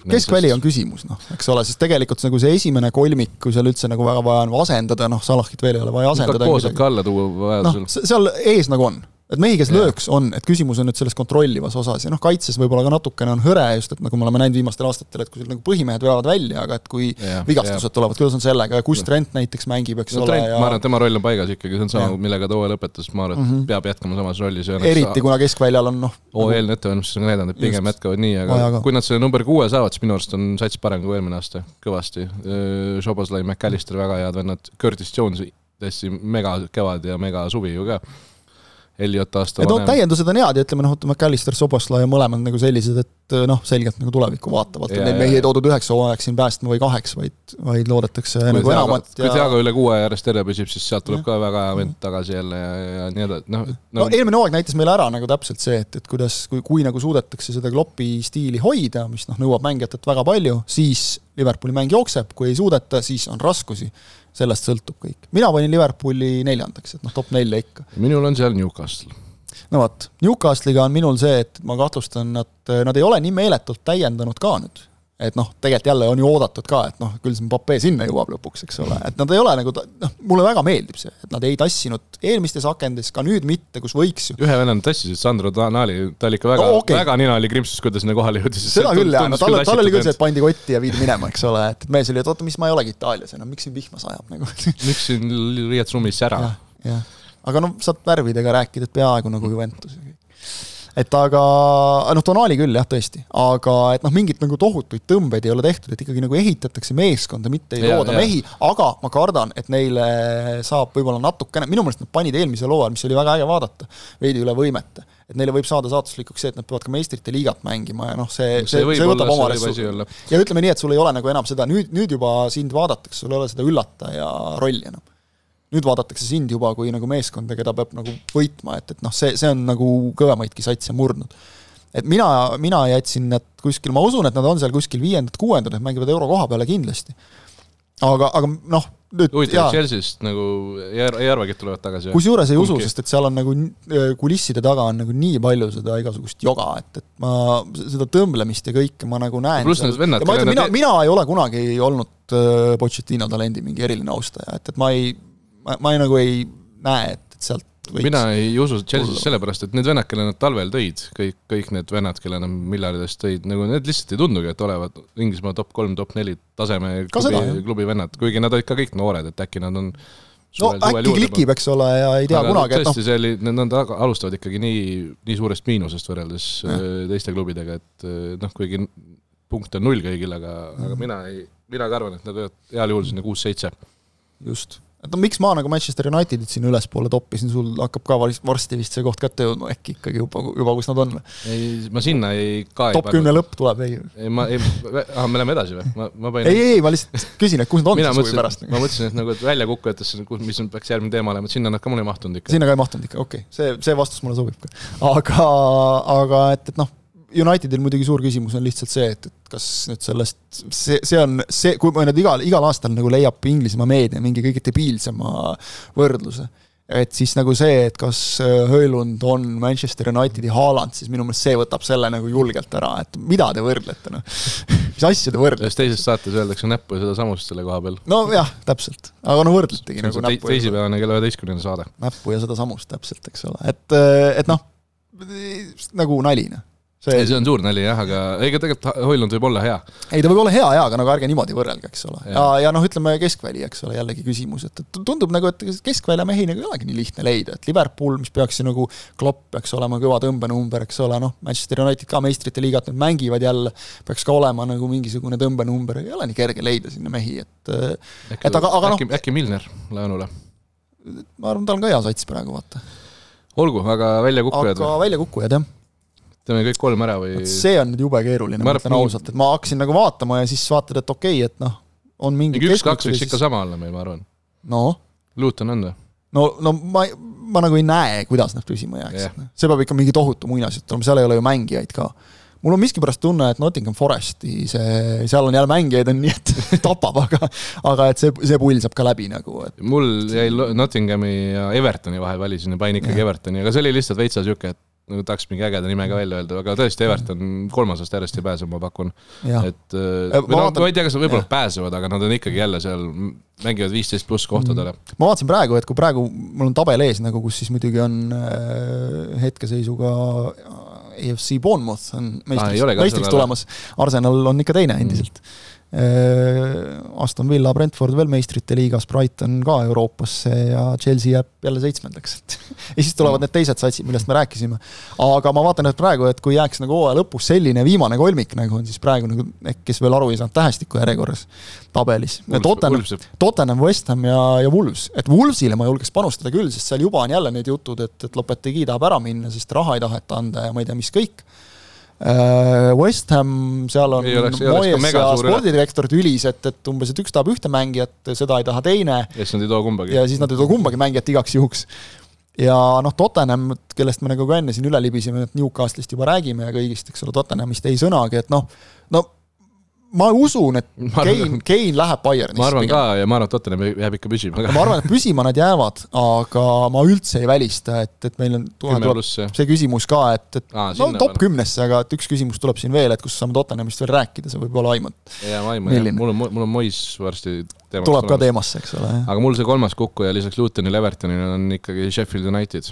S2: keskväli on küsimus, noh, eks ole, sest tegelikult nagu see esimene kolmik, kui seal üldse nagu väga vaja on asendada, noh, Salahit veel ei ole vaja asendada.
S3: koos ka alla tuua vajadusel
S2: no,. seal ees nagu on et mehi, kes ja. lööks, on, et küsimus on nüüd selles kontrollivas osas ja noh, kaitses võib-olla ka natukene on hõre just, et nagu me oleme näinud viimastel aastatel, et kui sul nagu põhimehed veavad välja, aga et kui ja, vigastused ja. tulevad, kuidas on sellega ja kus Trent näiteks mängib, eks no, ole.
S3: Ja... ma arvan, et tema roll on paigas ikkagi, see on sama, millega ta hooaja lõpetas, ma arvan, et mm -hmm. peab jätkama samas rollis.
S2: eriti kuna keskväljal on noh.
S3: hooajalne nagu... ettevalmistus on näidanud, et pigem jätkavad nii, aga kui nad selle number kuue saavad, siis minu arust on sats parem kui eelmine aasta, kõvasti. Šoboslai, McAllister, väga head vennad, Curtis Jones täiesti mega kevad ja mega suvi ju ka Elliot aasta
S2: vanem. täiendused on head ja ütleme noh, McAllister, Sobosla ja mõlemad nagu sellised, et noh, selgelt nagu tulevikku vaatavalt, et
S3: Ja,
S2: neid
S3: ja,
S2: mehi ei
S3: ja.
S2: toodud üheks hooajaks siin päästma või kaheks, vaid, vaid loodetakse nagu enamat
S3: kui
S2: ja
S3: Thiago üle kuue järjest terve püsib, siis sealt tuleb ka väga hea vend tagasi jälle ja, ja nii edasi, noh
S2: no
S3: no,.
S2: eelmine hooaeg näitas meile ära nagu täpselt see, et, et kuidas, kui, kui nagu suudetakse seda klopi stiili hoida, mis noh, nõuab mängijatelt väga palju, siis Liverpooli mäng jookseb, kui ei suudeta, siis on raskusi. Sellest sõltub kõik. mina panin Liverpooli neljandaks, et noh, top nelja ikka.
S3: minul on seal Newcastle.
S2: no vot, Newcastle'iga on minul see, et ma kahtlustan, nad, nad ei ole nii meeletult täiendanud ka nüüd et noh, tegelikult jälle on ju oodatud ka, et noh, küll see Mbappé sinna jõuab lõpuks, eks ole, et nad ei ole nagu, noh, mulle väga meeldib see, et nad ei tassinud eelmistes akendes, ka nüüd mitte, kus võiks ju.
S3: ühe venna tassisid, Sandro Tanali, ta oli ikka väga no,, okay. väga nina oli krimpsus, kui ta sinna kohale jõudis.
S2: seda küll jaa, no tal, tal oli küll see, et pandi kotti ja viidi minema, eks ole, et mees oli, et oota, mis ma ei olegi Itaalias enam, miks siin vihma sajab nagu
S3: miks siin riietusruumis sära?
S2: jah, aga noh, saad värvidega rääkida, et peaaegu nagu Juventus et aga, noh, Tonali küll jah, tõesti, aga et noh, mingeid nagu tohutuid tõmbeid ei ole tehtud, et ikkagi nagu ehitatakse meeskonda, mitte ei looda mehi, aga ma kardan, et neile saab võib-olla natukene, minu meelest nad panid eelmisel hooajal, mis oli väga äge vaadata, veidi üle võimete. et neile võib saada saatuslikuks see, et nad peavad ka meistrite liigat mängima ja noh, see, see, see, see võtab oma ressurssi. ja ütleme nii, et sul ei ole nagu enam seda, nüüd, nüüd juba sind vaadatakse, sul ei ole seda üllataja rolli enam nüüd vaadatakse sind juba kui nagu meeskonda, keda peab nagu võitma, et, et noh, see, see on nagu kõvemaidki satse murnud. et mina, mina jätsin nad kuskil, ma usun, et nad on seal kuskil viiendad-kuuendad, et mängivad euro koha peale kindlasti. aga, aga noh, nüüd
S3: huvitav, Chelsea'st nagu arvagi, et tulevad tagasi?
S2: kusjuures ei usu, sest et seal on nagu kulisside taga on nagu nii palju seda igasugust joga, et, et ma seda tõmblemist ja kõike ma nagu näen.
S3: pluss need vennad,
S2: ütlen, mina, mina ei ole kunagi olnud äh, Pochettino talendi mingi eriline austaja, et, et ma ei ma, ma ei, nagu ei näe, et, et sealt
S3: võiks mina ei usu Chelsea'st sellepärast, et need vennad, kelle nad talvel tõid, kõik, kõik need vennad, kelle nad miljardist tõid, nagu need lihtsalt ei tundugi, et olevat Inglismaa top kolm, top neli taseme klubi, klubi vennad, kuigi nad olid ka kõik noored, et äkki nad on
S2: no äkki klikib, eks ole, ja ei tea
S3: aga
S2: kunagi,
S3: noh. tõesti, see oli, nad alustavad ikkagi nii, nii suurest miinusest võrreldes ja. teiste klubidega, et noh, kuigi punkt on null kõigil, aga mm, aga mina ei, mina ka arvan, et nad võivad heal juhul sinna kuus-seitse.
S2: just et no miks ma nagu Manchester Unitedit sinna ülespoole toppisin, sul hakkab ka varsti vist see koht kätte jõudma äkki ikkagi juba, juba kus nad on või?
S3: ei, ma sinna ei ka
S2: top kümne lõpp tuleb, ei?
S3: ei, ma ei, ah, me läheme edasi või? ma, ma panin
S2: ei, ei, ma lihtsalt küsin, et kus nad on
S3: siis huvi pärast. ma mõtlesin, et nagu, et väljakukkujatesse, mis nüüd peaks järgmine teema olema, et sinna nad ka mul ei mahtunud ikka.
S2: sinna ka ei mahtunud ikka, okei okay., see, see vastus mulle sobib ka. aga, aga et, et noh, Unitedil muidugi suur küsimus on lihtsalt see, et, et kas nüüd sellest, see, see on see, kui nüüd igal, igal aastal nagu leiab Inglismaa meedia mingi kõige debiilsema võrdluse, et siis nagu see, et kas Höölund on Manchester Unitedi Haaland, siis minu meelest see võtab selle nagu julgelt ära, et mida te võrdlete, noh. mis asja te võrdlete?
S3: ühes teises saates öeldakse näppu ja sedasamust selle koha peal.
S2: nojah, täpselt, aga no võrdletegi nagu
S3: näppu. teisipäevane kella üheteistkümnenda saade.
S2: näppu ja sedasamust täpselt, eks ole, et, et noh, nagu nali, noh
S3: see, ei, see on suur nali jah, aga ega tegelikult Hoilund võib olla hea.
S2: ei, ta võib olla hea jaa, aga nagu ärge niimoodi võrrelge, eks ole. ja, ja, ja noh, ütleme keskväli, eks ole, jällegi küsimus, et, et tundub nagu, et keskvälja mehi nagu ei olegi nii lihtne leida, et Liverpool, mis peaks ju nagu, Klopp peaks olema kõva tõmbenumber, eks ole, noh, Manchester United ka meistrite liigat nüüd mängivad jälle, peaks ka olema nagu mingisugune tõmbenumber, ei ole nii kerge leida sinna mehi, et
S3: äkki, et aga, aga noh. äkki Milner laenule?
S2: ma arvan, tal on ka hea sats praegu, vaata.
S3: olgu, aga väljakukkujad?
S2: aga väljakukkujad, jah
S3: teeme kõik kolm ära või?
S2: see on nüüd jube keeruline, ma ütlen ausalt, et ma hakkasin nagu vaatama ja siis vaatad, et okei okay,, et noh, on mingi
S3: üks-kaks võiks ikka sama olla meil, ma arvan.
S2: no?
S3: Luton on või?
S2: no, no ma, ma nagu ei näe, kuidas nad püsima jääks yeah.. see peab ikka mingi tohutu muinasjutt olema, seal ei ole ju mängijaid ka. mul on miskipärast tunne, et Nottingham Foresti see, seal on jälle mängijaid on nii, et tapab, aga aga et see, see pull saab ka läbi nagu, et
S3: mul jäi Nottinghami ja Evertoni vahel valisin ja panin ikkagi. Evertoni, aga see oli lihtsalt veitsa niisugune, et nagu tahaks mingi ägeda nime ka välja öelda, aga tõesti, Everton kolmas aasta järjest ei pääse, ma pakun. et või noh, ma ei tea, kas nad võib-olla pääsevad, aga nad on ikkagi jälle seal, mängivad viisteist pluss kohtadele.
S2: ma vaatasin praegu, et kui praegu mul on tabel ees nagu, kus siis muidugi on äh, hetkeseisuga EFC Bournemouth on meistriks, ah, meistriks tulemas, Arsenal on ikka teine endiselt. Mm Aston Villa, Brentford veel meistrite liigas, Brighton ka Euroopasse ja Chelsea jääb jälle seitsmendaks, et ja siis tulevad need teised satsid, millest me rääkisime. aga ma vaatan, et praegu, et kui jääks nagu hooaja lõpus selline viimane kolmik, nagu on siis praegu nagu, kes veel aru ei saanud, tähestiku järjekorras tabelis. Tottenham, Tottenham, West Ham ja, ja Wolves, et Wolvesile ma julgeks panustada küll, sest seal juba on jälle need jutud, et, et Lopetegui tahab ära minna, sest raha ei taheta anda ja ma ei tea, mis kõik Äh, West Ham, seal on Moyes ja spordidirektor tülis, et, et umbes, et üks tahab ühte mängijat, seda ei taha teine
S3: ja siis nad ei too kumbagi
S2: ja siis nad ei too kumbagi mängijat igaks juhuks. ja noh, Tottenham, kellest me nagu ka enne siin üle libisime, et Newcastle'ist juba räägime ja kõigist, eks ole, Tottenhamist ei sõnagi, et noh, no ma usun, et
S3: arvan-,
S2: Kein läheb Bayernisse.
S3: ma arvan ka ja ma arvan, et Tottenham jääb ikka püsima ka.
S2: ma arvan, et püsima nad jäävad, aga ma üldse ei välista, et, et meil on tuleb
S3: pluss
S2: see küsimus ka, et, et
S3: Aa,
S2: no top kümnesse, aga et üks küsimus tuleb siin veel, et kus saame Tottenhamist veel rääkida, see võib olla aimata.
S3: ja ma aiman, mul on, mul on Mois varsti teemaks
S2: tuleb ka teemasse, eks ole,
S3: aga mul see kolmas kukkuja lisaks Lutonile, Evertonile on ikkagi Sheffield United.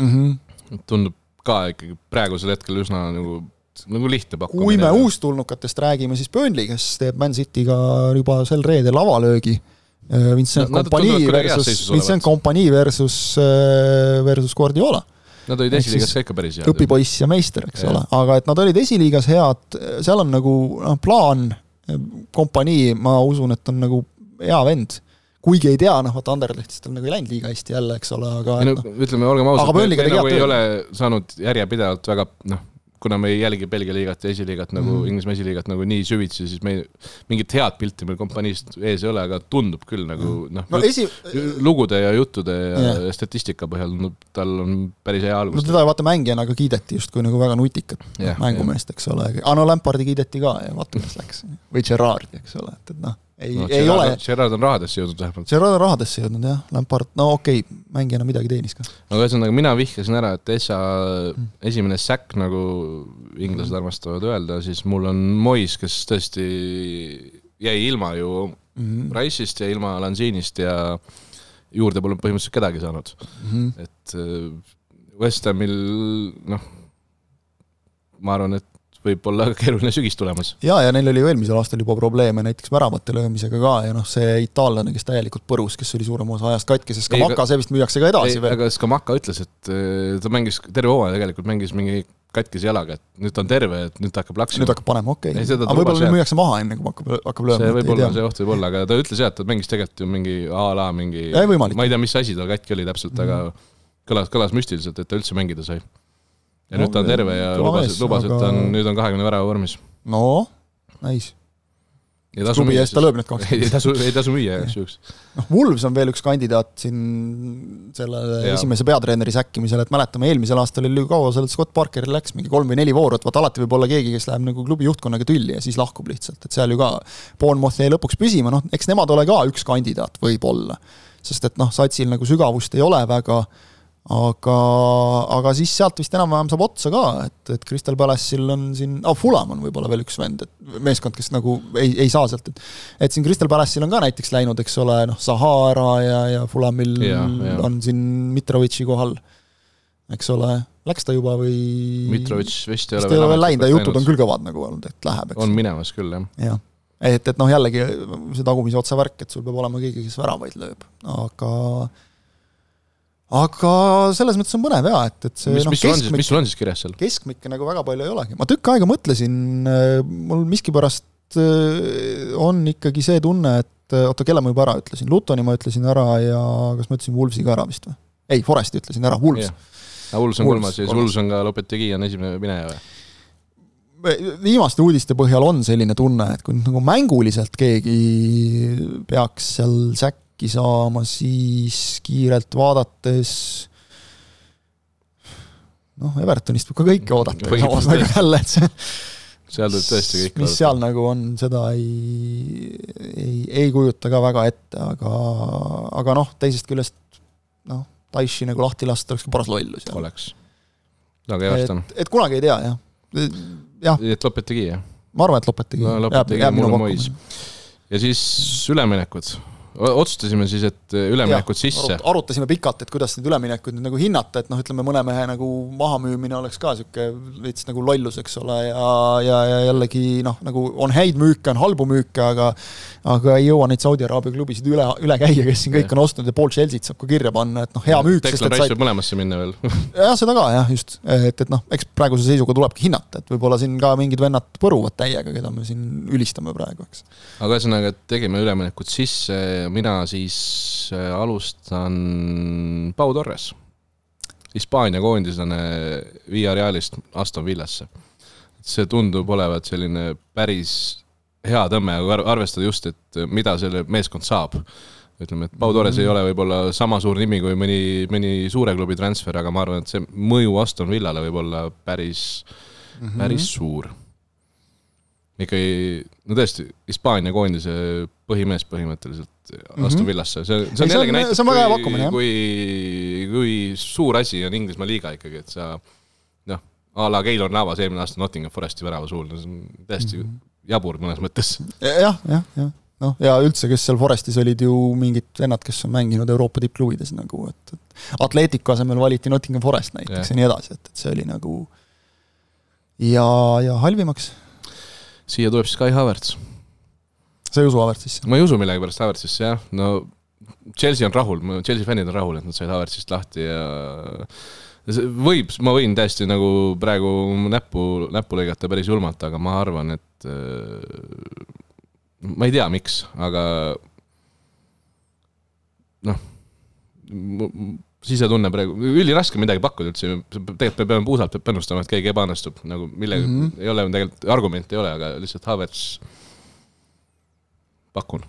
S2: mm. -hmm.
S3: tundub ka ikkagi praegusel hetkel üsna nagu, nagu lihtne pakkumine.
S2: kui me uustulnukatest räägime, siis Burnley, kes teeb Man Cityga juba sel reedel avalöögi. Vincent
S3: No heas
S2: versus. Vincent Kompanii versus, versus Guardiola.
S3: Nad olid esiliigas ka ikka päris head.
S2: õpipoiss ja meister, eks
S3: Jah.
S2: ole, aga et nad olid esiliigas head, seal on nagu noh, plaan, kompanii, ma usun, et on nagu hea vend. kuigi ei tea, noh vaata Anderlechtist on nagu ei läinud liiga hästi jälle, eks ole, aga
S3: no
S2: noh,
S3: ütleme, olgem ausad, me, nagu ei ole saanud järjepidevalt väga noh, kuna me ei jälgi Belgia liigat ja esiliigat nagu
S2: Mhm.
S3: mm. Inglismaa esiliigat nagu nii süvitsi, siis me mingit head pilti meil kompaniist ees ei ole, aga tundub küll nagu noh
S2: no
S3: no,,
S2: esi,
S3: lugude ja juttude ja yeah. statistika põhjal tundub, tal on päris hea
S2: no
S3: algus.
S2: teda vaata mängijana ka kiideti justkui nagu väga nutikat yeah, mängumeest, eks ole, no Lampardi kiideti ka ja vaata, kuidas läks. või Gerardi, eks ole, et, et noh, ei
S3: no,,
S2: ei ole,
S3: Gerard on rahadesse jõudnud vähemalt.
S2: Gerard on rahadesse jõudnud jah, Lampard, no okei okay,, mängijana midagi teenis ka.
S3: aga ühesõnaga, mina vihkasin ära, et Essa
S2: Mm.
S3: esimene säkk, nagu inglased armastavad öelda, siis mul on Mois, kes tõesti jäi ilma ju
S2: Mhm.
S3: Rice'ist ja ilma Lanzinist ja juurde polnud põhimõtteliselt kedagi saanud,
S2: Mhm.
S3: et äh, West Hamil noh, ma arvan, et võib olla keeruline sügis tulemas.
S2: ja, ja neil oli ju eelmisel aastal juba probleeme näiteks väravate löömisega ka ja noh, see itaallane, kes täielikult põrus, kes oli suurema osa ajast katki,
S3: Ei,
S2: Kamaka
S3: aga-
S2: see vist müüakse ka edasi veel.
S3: aga Skamaka ütles, et äh, ta mängis terve hooaja tegelikult mängis mingi katkise jalaga, et nüüd ta on terve, et nüüd ta hakkab laksima
S2: nüüd. hakkab panema, okei
S3: Ei,
S2: okay.. aga võib-olla müüakse maha enne, kui hakkab, hakkab lööma.
S3: see võib olla, see oht võib olla, aga ta ütles jah, et ta mängis tegelikult ju mingi a la mingi
S2: Ei,
S3: ma ei tea, mis asi tal katki oli täpselt, aga kõlas, kõlas müstiliselt, et ta üldse mängida sai. Ja
S2: No,
S3: nüüd ta on terve ja lubas lubas, et ta on nüüd on kahekümne värava vormis.
S2: no, nice. klubi eest ta lööb need kaks.
S3: ei tasu, ei tasu müüa igaks juhuks.
S2: noh, Wolves on veel üks kandidaat siin selle
S3: Jaa.
S2: esimese peatreeneri säkkimisel, et mäletame, eelmisel aastal oli ju kaua seal Scott Parkeril läks mingi kolm või neli vooru, et vaata alati võib olla keegi, kes läheb nagu klubi juhtkonnaga tülli ja siis lahkub lihtsalt, et seal ju ka Bournemouth jäi lõpuks püsima, noh, eks nemad ole ka üks kandidaat võib-olla. sest et noh, satsil nagu sügavust ei ole väga aga, aga siis sealt vist enam-vähem saab otsa ka, et, et Crystal Palace'il on siin oh,, Fulam on võib-olla veel üks vend, et meeskond, kes nagu ei, ei saa sealt, et et siin Crystal Palace'il on ka näiteks läinud, eks ole, noh, Sahara ja, ja Fulamil
S3: Ja,
S2: ja, on siin Mitrovitši kohal, eks ole, läks ta juba või?
S3: Mitrovitš vist ei
S2: vist
S3: ole
S2: ei ole veel läinud, jutud on küll kõvad nagu olnud, et läheb, eks
S3: on minemas küll, jah.
S2: jah, et, et noh, jällegi see tagumise otsa värk, et sul peab olema keegi, kes väravaid lööb, aga aga selles mõttes on põnev jaa, et, et see
S3: mis,
S2: noh,
S3: mis sul on siis, mis, sul on siis kirjas seal?
S2: keskmikke nagu väga palju ei olegi, ma tükk aega mõtlesin, mul miskipärast äh, on ikkagi see tunne, et äh, oota, kelle ma juba ära ütlesin, Lutoni ma ütlesin ära ja kas ma ütlesin Wolvesi ka ära vist või? ei, Foresti ütlesin ära, Wolves
S3: jah. aga on
S2: Wolves,
S3: kolmas ja siis. Wools on ka Lopetegi on esimene mineja või?
S2: viimaste uudiste põhjal on selline tunne, et kui nagu mänguliselt keegi peaks seal säkki saama, siis kiirelt vaadates noh, Evertonist võib ka kõike oodata, samas nagu jälle, et see
S3: seal võib tõesti kõik
S2: mis seal nagu on, seda ei, ei, ei kujuta ka väga ette, aga, aga noh, teisest küljest noh, Taishi nagu lahti lasta oleks ka paras lollus.
S3: oleks. aga Everton.
S2: et, et kunagi ei tea, jah. jah,
S3: et Lopetegi, jah?
S2: ma arvan, et Lopetegi
S3: No Lopetegi, mul on Mois. ja siis üleminekud. Otsustasime siis, et üleminekud sisse.
S2: arutasime pikalt, et kuidas neid üleminekuid nüüd nagu hinnata, et noh, ütleme mõne mehe nagu mahamüümine oleks ka niisugune veits nagu lollus, eks ole, ja, ja, ja jällegi noh, nagu on häid müüke, on halbu müüke, aga aga ei jõua neid Saudi Araabia klubisid üle, üle käia, kes siin kõik on ostnud ja pool Chelsea't saab ka kirja panna, et noh, hea müük,
S3: Declan Rice
S2: said
S3: võib mõlemasse minna veel.
S2: jah, seda ka jah, just, et, et noh, eks praeguse seisuga tulebki hinnata, et võib-olla siin ka mingid vennad põruvad täiega, keda me siin ülistame praegu, eks.
S3: aga ühesõnaga, et tegime üleminekud sisse, mina siis äh, alustan Pau Torres, Hispaania koondislane Villarealist Aston Villasse. see tundub olevat selline päris hea tõmme, arvestada just, et mida selle meeskond saab. ütleme, et Pau Torres mm -hmm. ei ole võib-olla sama suur nimi kui mõni, mõni suure klubi transfer, aga ma arvan, et see mõju Aston Villale võib olla päris mm, -hmm. päris suur. ikkagi, no tõesti, Hispaania koondise põhimees põhimõtteliselt Aston -hmm. Villasse, see, see on jällegi
S2: näitab, kui,
S3: kui, kui suur asi on Inglismaa liiga ikkagi, et sa noh, a la Keilor Navas eelmine aasta Nottingham Foresti värava suul, see on täiesti mm -hmm jabur mõnes mõttes
S2: ja,. jah, jah, jah noh, ja üldse, kes seal Forestis olid ju mingid vennad, kes on mänginud Euroopa tippklubides nagu, et, et Atletico asemel valiti Nottingham Forest näiteks ja, ja nii edasi, et, et see oli nagu ja, ja halvimaks?
S3: siia tuleb Kai Havertz.
S2: Sa ei usu Havertzisse?
S3: ma ei usu millegipärast Havertzisse jah, no Chelsea on rahul, Chelsea fännid on rahul, et nad said Havertzist lahti ja võib, ma võin täiesti nagu praegu näppu, näppu lõigata päris julmalt, aga ma arvan, et äh, ma ei tea, miks, aga noh, sisetunne praegu, üliraske midagi pakkuda üldse, tegelikult me peame puusalt panustama, et keegi ebaõnnestub, nagu millega mm, -hmm. ei ole tegelikult, argumente ei ole, aga lihtsalt Havertz, pakun.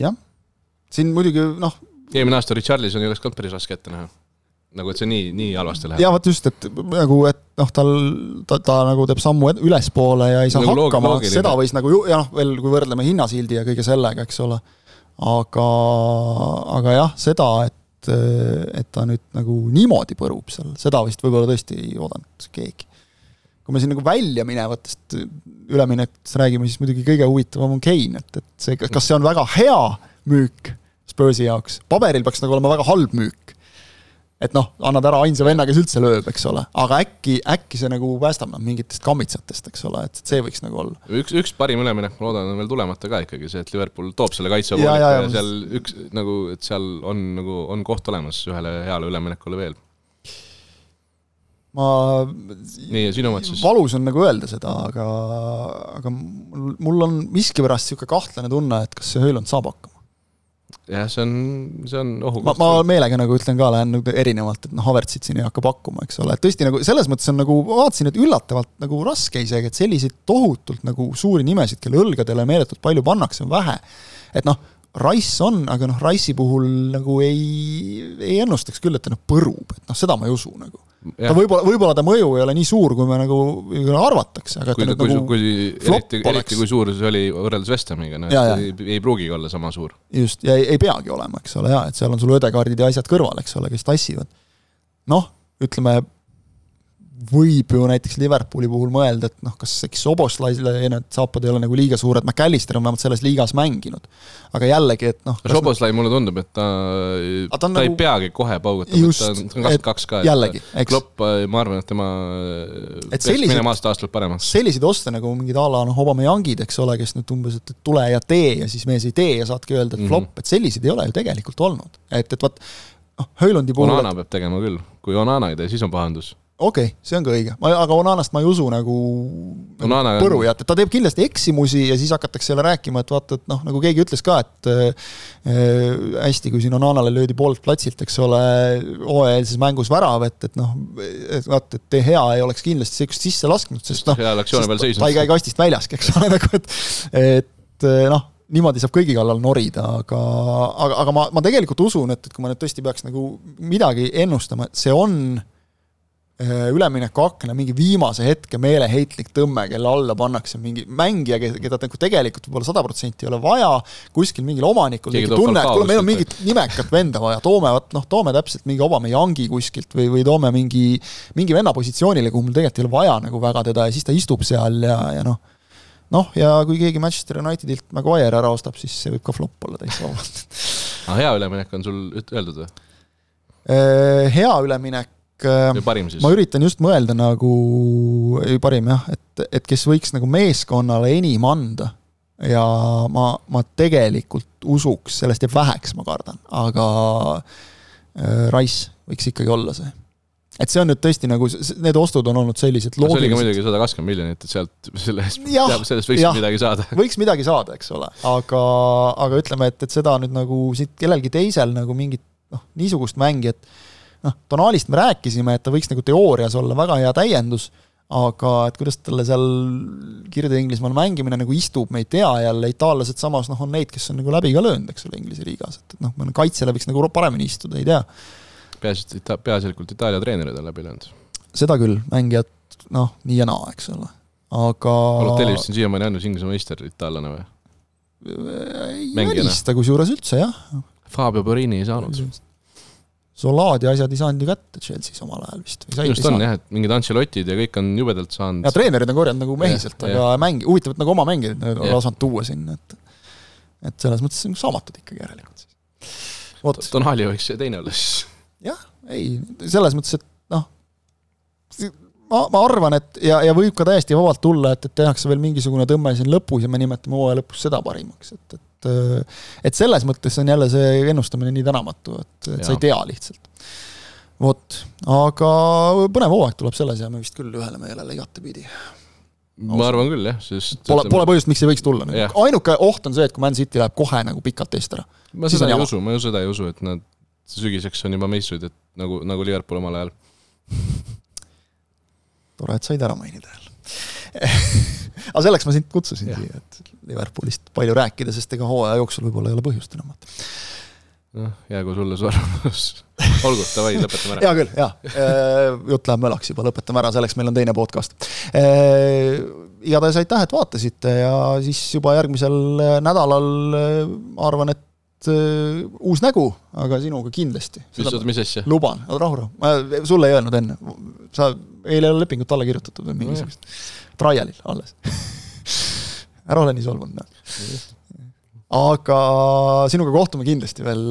S2: jah, siin muidugi noh.
S3: eelmine aasta Richarlison ei oleks ka päris raske ette näha nagu, et see nii, nii halvasti läheb.
S2: ja vot just, et nagu, et noh, tal, ta, ta nagu teeb sammu ülespoole ja ei saa nagu hakkama, seda võis nagu ju, ja noh, veel kui võrdleme hinnasildi ja kõige sellega, eks ole. aga, aga jah, seda, et, et ta nüüd nagu niimoodi põrub seal, seda vist võib-olla tõesti ei oodanud keegi. Kui me siin nagu väljaminevatest üleminekutest räägime, siis muidugi kõige huvitavam on Kein, et, et see, kas see on väga hea müük Spursi jaoks, paberil peaks nagu olema väga halb müük et noh, annad ära ainsa venna, kes üldse lööb, eks ole, aga äkki, äkki see nagu päästab nad mingitest kammitsatest, eks ole, et see võiks nagu olla.
S3: üks, üks parim üleminek, ma loodan, on veel tulemata ka ikkagi see, et Liverpool toob selle kaitse ja, ja, ja seal üks nagu, et seal on nagu, on koht olemas ühele heale üleminekule veel.
S2: Ma
S3: nii, ja sinu omad siis?
S2: valus on nagu öelda seda, aga, aga mul, on miskipärast niisugune kahtlane tunne, et kas see Hööland saab hakkama
S3: jah, see on, see on ohukoht.
S2: ma, ma meelega nagu ütlen ka, lähen nagu erinevalt, et noh, Havertzit siin ei hakka pakkuma, eks ole, et tõesti nagu selles mõttes on nagu, vaatasin, et üllatavalt nagu raske isegi, et selliseid tohutult nagu suuri nimesid, kelle õlgadele meeletult palju pannakse, on vähe. et noh, Rice on, aga noh, Rice'i puhul nagu ei, ei ennustaks küll, et ta noh põrub, et noh, seda ma ei usu nagu ta võib-olla, võib-olla ta mõju ei ole nii suur, kui me nagu arvatakse, aga
S3: kui, kui, nagu kui, eriti, eriti kui suur see oli võrreldes West Hamiga, no ja, ei, ei pruugigi olla sama suur.
S2: just, ja ei, ei peagi olema, eks ole, jaa, et seal on sul õdekaardid ja asjad kõrval, eks ole, kes tassivad. noh, ütleme, võib ju näiteks Liverpooli puhul mõelda, et noh, kas äkki Soboslaisile need saapad ei ole nagu liiga suured, McAllister on vähemalt selles liigas mänginud. aga jällegi, et noh.
S3: Soboslai mulle tundub, et ta, ta, ta nagu, ei peagi kohe paugutama, et ta on kakskümmend kaks ka.
S2: jällegi, eks.
S3: Klopp, ma arvan, et tema et peaks sellised, minema aasta-aastalt paremaks.
S2: selliseid oste nagu mingid a la noh, Obameyangid, eks ole, kes nüüd umbes, et tule ja tee ja siis mees ei tee ja saadki öelda, et mm -hmm. flop, et selliseid ei ole ju tegelikult olnud. et, et vot noh, Höölandi puhul
S3: Onana peab tegema küll, kui Onana ei tee, siis on pahandus
S2: okei okay,, see on ka õige, ma, aga Onanast ma ei usu nagu Onana... põrujat, et ta teeb kindlasti eksimusi ja siis hakatakse jälle rääkima, et vaata, et noh, nagu keegi ütles ka, et äh, hästi, kui siin Onanale löödi poolelt platsilt, eks ole, hooajalises mängus värav, et, et noh, et vaata, et De Gea ei oleks kindlasti sihukest sisse lasknud, sest noh, ta ei käi kastist väljaski, eks ole, nagu et, et noh niimoodi saab kõigi kallal norida, aga, aga, aga ma, ma tegelikult usun, et, et kui ma nüüd tõesti peaks nagu midagi ennustama, et see on äh, Äh, üleminekuakna mingi viimase hetke meeleheitlik tõmme, kelle alla pannakse mingi mängija, keda nagu tegelikult võib-olla sada protsenti ei ole vaja, kuskil mingil omanikul mingi tunne, et kuule, meil on mingit nimekat venda vaja, toome, vot noh, toome täpselt mingi Obameyangi kuskilt või, või toome mingi, mingi venna positsioonile, kuhu mul tegelikult ei ole vaja nagu väga teda ja siis ta istub seal ja, ja noh, noh, ja kui keegi Manchester Unitedilt Maguire ära ostab, siis see võib ka flop olla täitsa vabalt.
S3: Aga hea üleminek on sul öeldud või?
S2: Äh, hea üleminek
S3: parim siis?
S2: ma üritan just mõelda nagu, ei parim jah, et, et kes võiks nagu meeskonnale enim anda. ja ma, ma tegelikult usuks, sellest jääb väheks, ma kardan, aga äh, Rice võiks ikkagi olla see et see on nüüd tõesti nagu, need ostud on olnud sellised
S3: loogilised. see oli ka muidugi sada kakskümmend miljonit, et sealt, selle eest, sellest võiks jah, midagi saada.
S2: võiks midagi saada, eks ole, aga, aga ütleme, et, et seda nüüd nagu siit kellelgi teisel nagu mingit noh, niisugust mängijat noh, Tonaalist me rääkisime, et ta võiks nagu teoorias olla väga hea täiendus, aga et kuidas talle seal Kirde-Inglismaal mängimine nagu istub, me ei tea jälle, itaallased samas noh, on neid, kes on nagu läbi ka löönud, eks ole, Inglise liigas, et, et noh, kaitsele võiks nagu paremini istuda, ei tea.
S3: peaasi, et ita-, peaasjalikult Itaalia treenerid on läbi löönud.
S2: seda küll, mängijad noh, nii ja naa, eks ole, aga
S3: Balotelli vist on siiamaani ainus Inglise meister itaallane või?
S2: ei välista kusjuures üldse, jah.
S3: Fabio Borini ei saanud
S2: Solaadi asjad ei saanud ju kätte Chelsea's omal ajal vist.
S3: just on jah, et mingid Ancelotid ja kõik on jubedalt saanud.
S2: ja treenerid on korjanud nagu mehiselt, aga mängi-, huvitav, et nagu oma mängijaid nagu lasknud tuua sinna, et et selles mõttes nagu saamatud ikkagi järelikult siis.
S3: vot. Tonali võiks see teine olla siis.
S2: jah, ei, selles mõttes, et noh, ma, ma arvan, et ja, ja võib ka täiesti vabalt tulla, et, et tehakse veel mingisugune tõmme siin lõpus ja me nimetame hooaja lõpus seda parimaks, et, et et, et selles mõttes on jälle see ennustamine nii tänamatu, et, et sa ei tea lihtsalt. vot, aga põnev hooaeg tuleb selles ja me vist küll ühele meelele igatepidi.
S3: ma arvan küll jah, sest
S2: Pole, pole põhjust, miks ei võiks tulla. ainuke oht on see, et kui Man City läheb kohe nagu pikalt eest ära.
S3: ma seda ei usu, ma seda ei usu, et nad sügiseks on juba meistrid, et nagu, nagu Liverpool omal ajal
S2: tore, et said ära mainida jälle aga selleks ma sind kutsusin siia, et Liverpoolist palju rääkida, sest ega hooaja jooksul võib-olla ei ole põhjust enam.
S3: noh, jäägu sulle su arvamus. olgu, davai, lõpetame ära.
S2: hea küll, jaa. Äh, jutt läheb mölaks juba, lõpetame ära, selleks meil on teine podcast. Äh, igatahes aitäh, et vaatasite ja siis juba järgmisel nädalal ma arvan, et uus nägu, aga sinuga kindlasti.
S3: mis, mis asja?
S2: luban, rahu, rahu, ma sulle ei öelnud enne. sa, eile ei ole lepingut alla kirjutatud või mingisugust no,, trial'il alles ära ole nii solvunud, noh. aga sinuga kohtume kindlasti veel,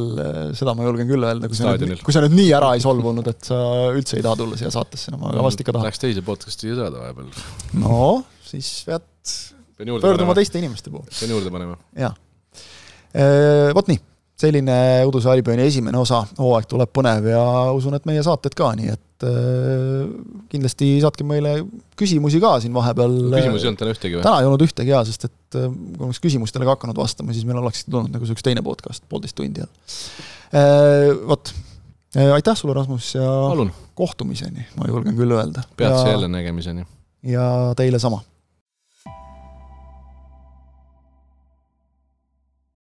S2: seda ma julgen küll öelda, kui sa nüüd, kui sa nüüd nii ära ei solvunud, et sa üldse ei taha tulla siia saatesse, no ma no, vast ikka tahan.
S3: Läheks teise podcast'i ju saada vahepeal.
S2: no, siis pead pöörduma teiste inimeste poole.
S3: pean juurde panema.
S2: jaa. Vot nii selline Uduse Albioni esimene osa, hooaeg tuleb põnev ja usun, et meie saated ka, nii et äh, kindlasti saatke meile küsimusi ka siin vahepeal.
S3: küsimusi ei olnud täna ühtegi või?
S2: täna ei olnud ühtegi jaa, sest et äh, kui oleks küsimustele ka hakanud vastama, siis meil olekski tulnud nagu üks teine podcast, poolteist tundi äh,. Vot, äh, aitäh sulle, Rasmus, ja
S3: Palun.
S2: kohtumiseni, ma julgen küll öelda.
S3: peatse jälle nägemiseni.
S2: ja teile sama